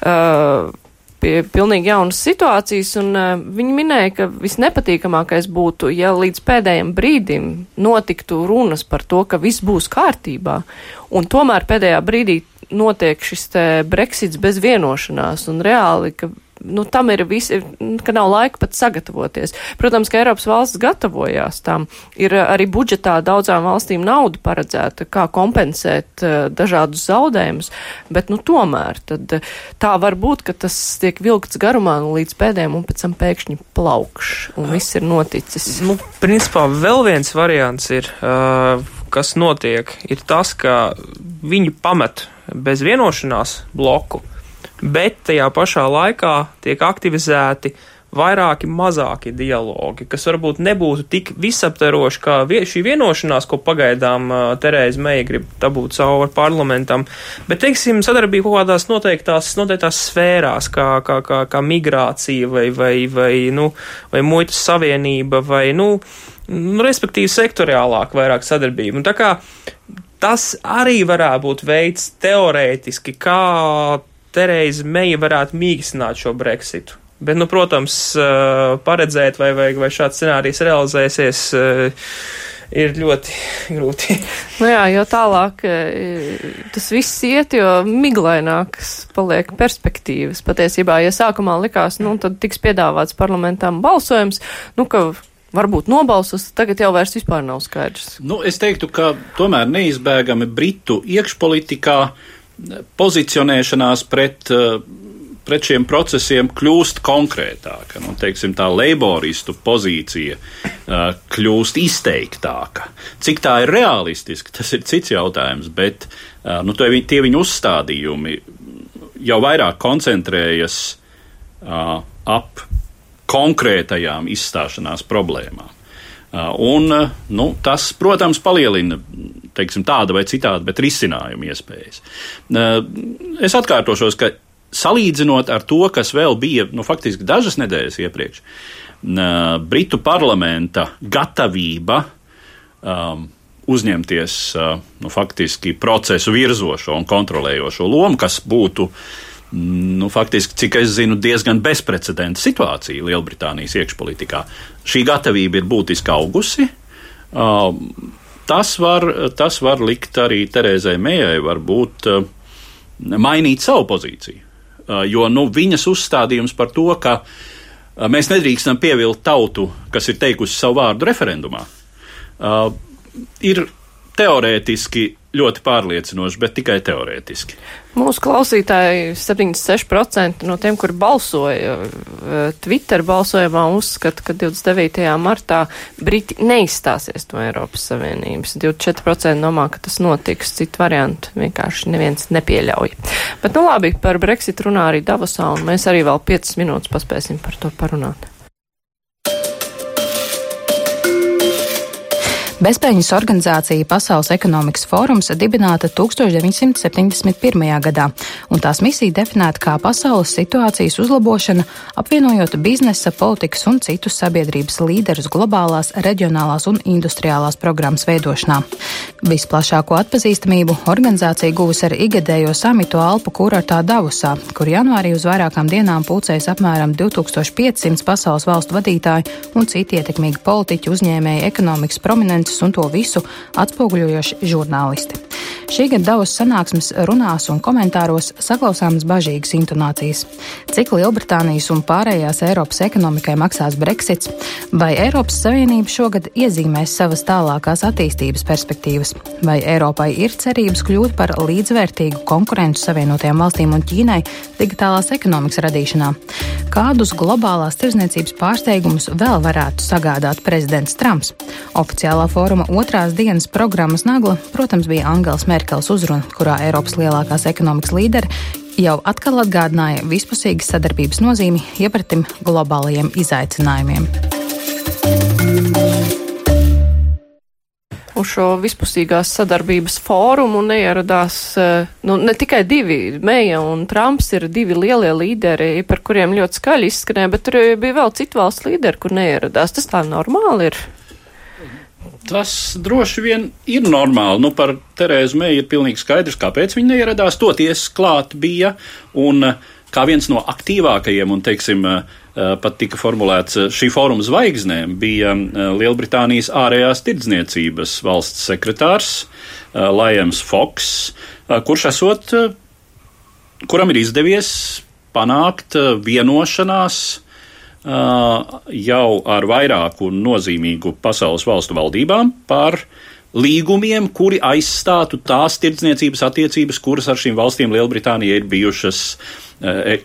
Uh, pie pilnīgi jaunas situācijas, un uh, viņi minēja, ka visnepatīkamākais būtu, ja līdz pēdējiem brīdim notiktu runas par to, ka viss būs kārtībā, un tomēr pēdējā brīdī notiek šis Brexits bez vienošanās, un reāli, ka nu, tam ir visi, ka nav laika pat sagatavoties. Protams, ka Eiropas valsts gatavojās tam. Ir arī budžetā daudzām valstīm nauda paredzēta, kā kompensēt uh, dažādus zaudējumus, bet, nu, tomēr tad tā var būt, ka tas tiek vilkts garumā nu, līdz pēdējiem un pēc tam pēkšņi plaukš un viss ir noticis. Nu, principā vēl viens variants ir, uh, kas notiek, ir tas, ka viņi pamet bez vienošanās bloku bet tajā pašā laikā tiek aktivizēti vairāki mazāki dialogi, kas varbūt nebūtu tik visaptveroši kā šī vienošanās, ko pagaidām uh, Terēza Meija grib dabūt cauri parlamentam, bet, teiksim, sadarbība kaut kādās noteiktās, noteiktās sfērās, kā, kā, kā, kā migrācija vai, vai, vai, nu, vai muitas savienība vai, nu, nu, respektīvi sektoriālāk vairāk sadarbība. Un tā kā tas arī varētu būt veids teorētiski, kā Terēza Meija varētu mīkstināt šo Brexitu. Bet, nu, protams, paredzēt, vai, vai, vai šāds scenārijs realizēsies, ir ļoti grūti. Nu jā, jo tālāk tas viss iet, jo miglainākas paliek perspektīvas. Patiesībā, ja sākumā likās, nu, tad tiks piedāvāts parlamentām balsojums, nu, ka varbūt nobalsos, tagad jau vairs vispār nav skaidrs. Nu, es teiktu, ka tomēr neizbēgami Britu iekšpolitikā pozicionēšanās pret uh, pret šiem procesiem kļūst konkrētāka. Nu, teiksim, tā laboristu pozīcija uh, kļūst izteiktāka. Cik tā ir realistiski, tas ir cits jautājums, bet uh, nu, tie, viņu uzstādījumi jau vairāk koncentrējas ap konkrētajām izstāšanās problēmām. Uh, un, uh, nu, tas, protams, palielina teiksim, tāda vai citāda, bet risinājumu iespējas. Uh, es atkārtošos, ka salīdzinot ar to, kas vēl bija nu, faktiski dažas nedēļas iepriekš, Britu parlamenta gatavība um, uzņemties uh, nu, faktiski procesu virzošo un kontrolējošo lomu, kas būtu. Nu, faktiski, cik es zinu, diezgan bezprecedenta situācija Lielbritānijas iekšpolitikā. Šī gatavība ir būtiski augusi. Uh, tas, var, tas var likt arī Terēzai Mējai, varbūt uh, mainīt savu pozīciju. Uh, jo nu, viņas uzstādījums par to, ka uh, mēs nedrīkstam pievilkt tautu, kas ir teikusi savu vārdu referendumā, uh, ir teorētiski ļoti pārliecinoši, bet tikai teorētiski. Mūsu klausītāji 76% no tiem, kur balsoja eh, Twitter balsojumā, uzskata, ka 29. martā Briti neizstāsies no Eiropas Savienības. 24% domā, ka tas notiks, citu variantu vienkārši neviens nepieļauj. Bet nu labi, par Brexit runā arī Davosā, un mēs arī vēl 5 minūtes paspēsim par to parunāt. Bezpēļņas organizācija Pasaules ekonomikas fórums dibināta 1971. gadā, un tās misija definēta kā pasaules situācijas uzlabošana, apvienojot biznesa, politikas un citus sabiedrības līderus globālās, reģionālās un industriālās programmas veidošanā. Visplašāko atpazīstamību organizācija guvusi ar igadējo samitu Alpu kurortā Davusā, kur janvārī uz vairākām dienām pulcējas apmēram 2500 pasaules valstu vadītāji un citi ietekmīgi politiķi, uzņēmēji, ekonomikas prominenti tendences un to visu atspoguļojoši žurnālisti. Šī gada Davos sanāksmes runās un komentāros saklausāmas bažīgas intonācijas. Cik Lielbritānijas un pārējās Eiropas ekonomikai maksās Brexits, vai Eiropas Savienība šogad iezīmēs savas tālākās attīstības perspektīvas, vai Eiropai ir cerības kļūt par līdzvērtīgu konkurentu Savienotajām valstīm un Ķīnai digitālās ekonomikas radīšanā. Kādus globālās tirzniecības pārsteigumus vēl varētu sagādāt prezidents Trumps? Oficiālā fóruma otrās dienas programmas nagla, protams, bija Angels Merkels. Uzruna, kurā Eiropas lielākās ekonomikas līderi jau atkal atgādināja vispusīgas sadarbības nozīmi iepratim globālajiem izaicinājumiem. Uz šo vispusīgās sadarbības fórumu neieradās eh, nu, ne tikai divi, Meija un Trumps ir divi lielie līderi, par kuriem ļoti skaļi izskanēja, bet tur bija vēl citu valstu līderi, kur neieradās. Tas tā normāli ir. Tas droši vien ir normāli. Nu, par Terēzu Mēju ir pilnīgi skaidrs, kāpēc viņa neieradās. Toties klāt bija un eh, kā viens no aktīvākajiem un, teiksim, eh, eh, pat tika formulēts šī fóruma zvaigznēm, bija Lielbritānijas ārējās tirdzniecības valsts sekretārs Lajams Foks, kurš esot, kuram ir izdevies panākt vienošanās jau ar vairāku nozīmīgu pasaules valstu valdībām par līgumiem, kuri aizstātu tās tirdzniecības attiecības, kuras ar šīm valstīm Lielbritānija ir bijušas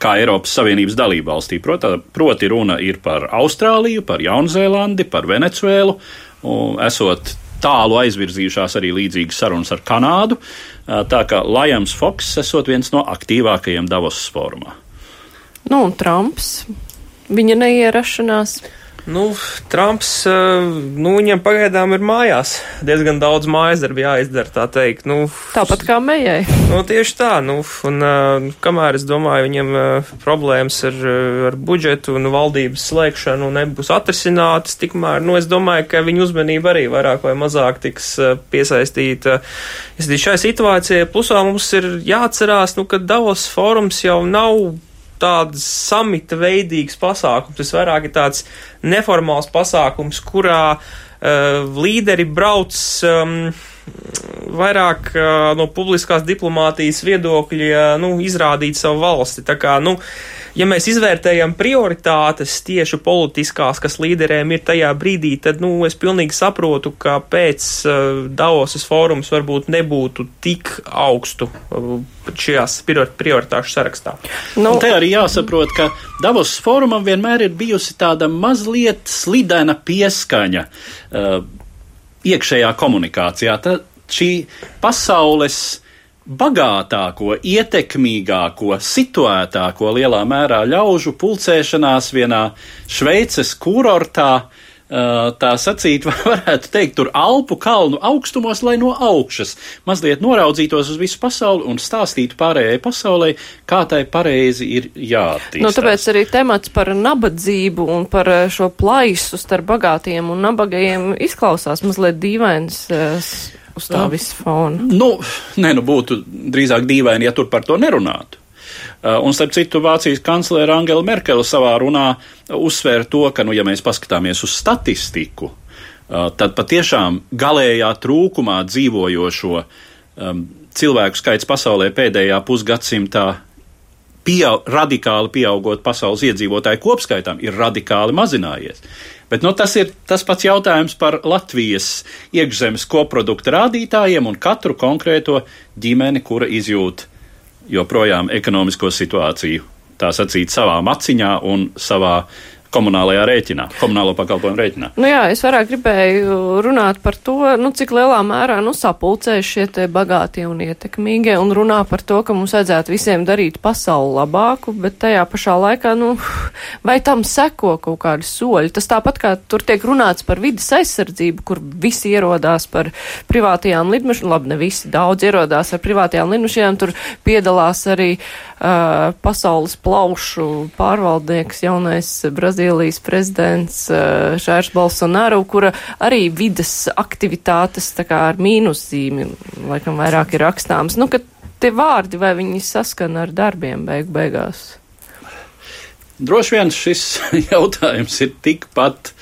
kā Eiropas Savienības dalība valstī. Proti, runa ir par Austrāliju, par Jaunzēlandi, par Venecuēlu, esot tālu aizvirzījušās arī līdzīgas sarunas ar Kanādu, tā kā Lajams Foks esot viens no aktīvākajiem Davos formā. Nu, un Trumps viņa neierašanās? Nu, Trumps, eh, nu, viņam pagaidām ir mājās. Diezgan daudz mājas darbu jāizdara, tā teikt. Nu, Tāpat kā mējai. Nu, tieši tā, nu, un uh, kamēr es domāju, viņam uh, problēmas ar, ar budžetu un valdības slēgšanu nebūs atrisinātas, tikmēr, nu, es domāju, ka viņa uzmanība arī vairāk vai mazāk tiks piesaistīta šai situācijai. Plusā mums ir jāatcerās, nu, ka Davos fórums jau nav tāds samita veidīgs pasākums. Tas vairāk ir tāds neformāls pasākums, kurā līderi brauc um, vairāk uh, no publiskās diplomātijas viedokļa nu, izrādīt savu valsti. Tā kā, nu, ja mēs izvērtējam prioritātes tieši politiskās, kas līderiem ir tajā brīdī, tad nu, es pilnīgi saprotu, ka pēc uh, Davosas fórums varbūt nebūtu tik augstu uh, šajās prioritāšu sarakstā. Nu, Un te arī jāsaprot, ka Davosas fórumam vienmēr ir bijusi tāda mazliet slidena pieskaņa. Uh, iekšējā komunikācijā. Tā, šī pasaules bagātāko, ietekmīgāko, situētāko lielā mērā ļaužu pulcēšanās vienā Šveices kurortā, tā sacīt, varētu teikt, tur Alpu kalnu augstumos, lai no augšas mazliet noraudzītos uz visu pasauli un stāstītu pārējai pasaulē, kā tai pareizi ir jāattīstās. Nu, tāpēc arī temats par nabadzību un par šo plaisu starp bagātiem un nabagajiem izklausās mazliet dīvains uz tā visa fona? Nu, nē, nu būtu drīzāk dīvaini, ja tur par to nerunātu. Un, starp citu, Vācijas kanclere Angela Merkele savā runā uzsvēra to, ka, nu, ja mēs paskatāmies uz statistiku, tad patiešām galējā trūkumā dzīvojošo um, cilvēku skaits pasaulē pēdējā pusgadsimtā pieaug, radikāli pieaugot pasaules iedzīvotāju kopskaitam, ir radikāli mazinājies. Bet nu, tas ir tas pats jautājums par Latvijas iekšzemes koprodukta rādītājiem un katru konkrēto ģimeni, kura izjūt joprojām ekonomisko situāciju. Tā sacīt savā maciņā un savā komunālajā rēķinā, komunālo pakalpojumu rēķinā. Nu jā, es vairāk gribēju runāt par to, nu, cik lielā mērā nu, sapulcējas šie te bagātie un ietekmīgie un runā par to, ka mums vajadzētu visiem darīt pasauli labāku, bet tajā pašā laikā, nu, vai tam seko kaut kādi soļi? Tas tāpat kā tur tiek runāts par vidas aizsardzību, kur visi ierodās par privātajām lidmašīnām, labi, ne visi, daudz ierodās ar privātajām lidmašīnām, tur piedalās arī uh, pasaules plaušu pārvaldnieks, jaunais Brazīlijas Brazīlijas prezidents eh, Šārs Bolsonaru, kura arī vidas aktivitātes tā kā ar mīnuszīmi, laikam vairāk ir rakstāms. Nu, ka tie vārdi, vai viņi saskana ar darbiem beigu beigās? Droši vien šis jautājums ir tikpat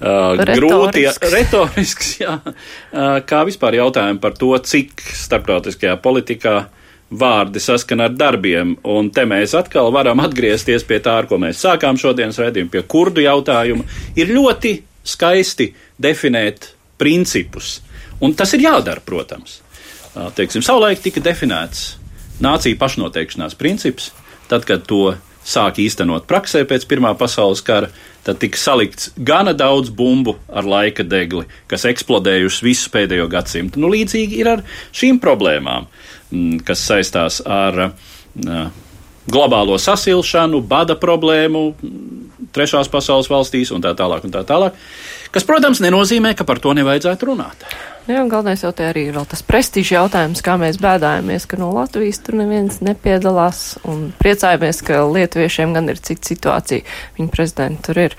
Uh, grūti, retorisks, jā, uh, kā vispār jautājumi par to, cik starptautiskajā politikā uh, vārdi saskana ar darbiem, un te mēs atkal varam atgriezties pie tā, ar ko mēs sākām šodienas raidījumu, pie kurdu jautājuma. Ir ļoti skaisti definēt principus, un tas ir jādara, protams. Teiksim, savulaik tika definēts nācija pašnoteikšanās princips, tad, kad to sāk īstenot praksē pēc Pirmā pasaules kara, tad tika salikts gana daudz bumbu ar laika degli, kas eksplodējušas visu pēdējo gadsimtu. Nu, līdzīgi ir ar šīm problēmām. Mm, kas saistās ar globālo sasilšanu, bada problēmu mm, trešās pasaules valstīs un tā tālāk. Un tā tālāk kas, protams, nenozīmē, ka par to nevajadzētu runāt. Jā, galvenais jau te arī ir tas prestižs jautājums, kā mēs bēdājamies, ka no Latvijas tur neviens nepiedalās un priecājamies, ka lietuviešiem gan ir cita situācija. Viņa prezidenta tur ir.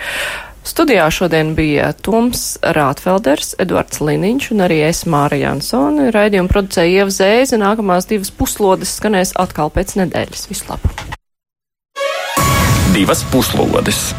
Studijā šodien bija Toms Rātfelders, Edvards Liniņš un arī es Māra Jansoni. Raidījumu producēja Ieva Zēze. Nākamās divas puslodes skanēs atkal pēc nedēļas. Vislabāk! Divas puslodes!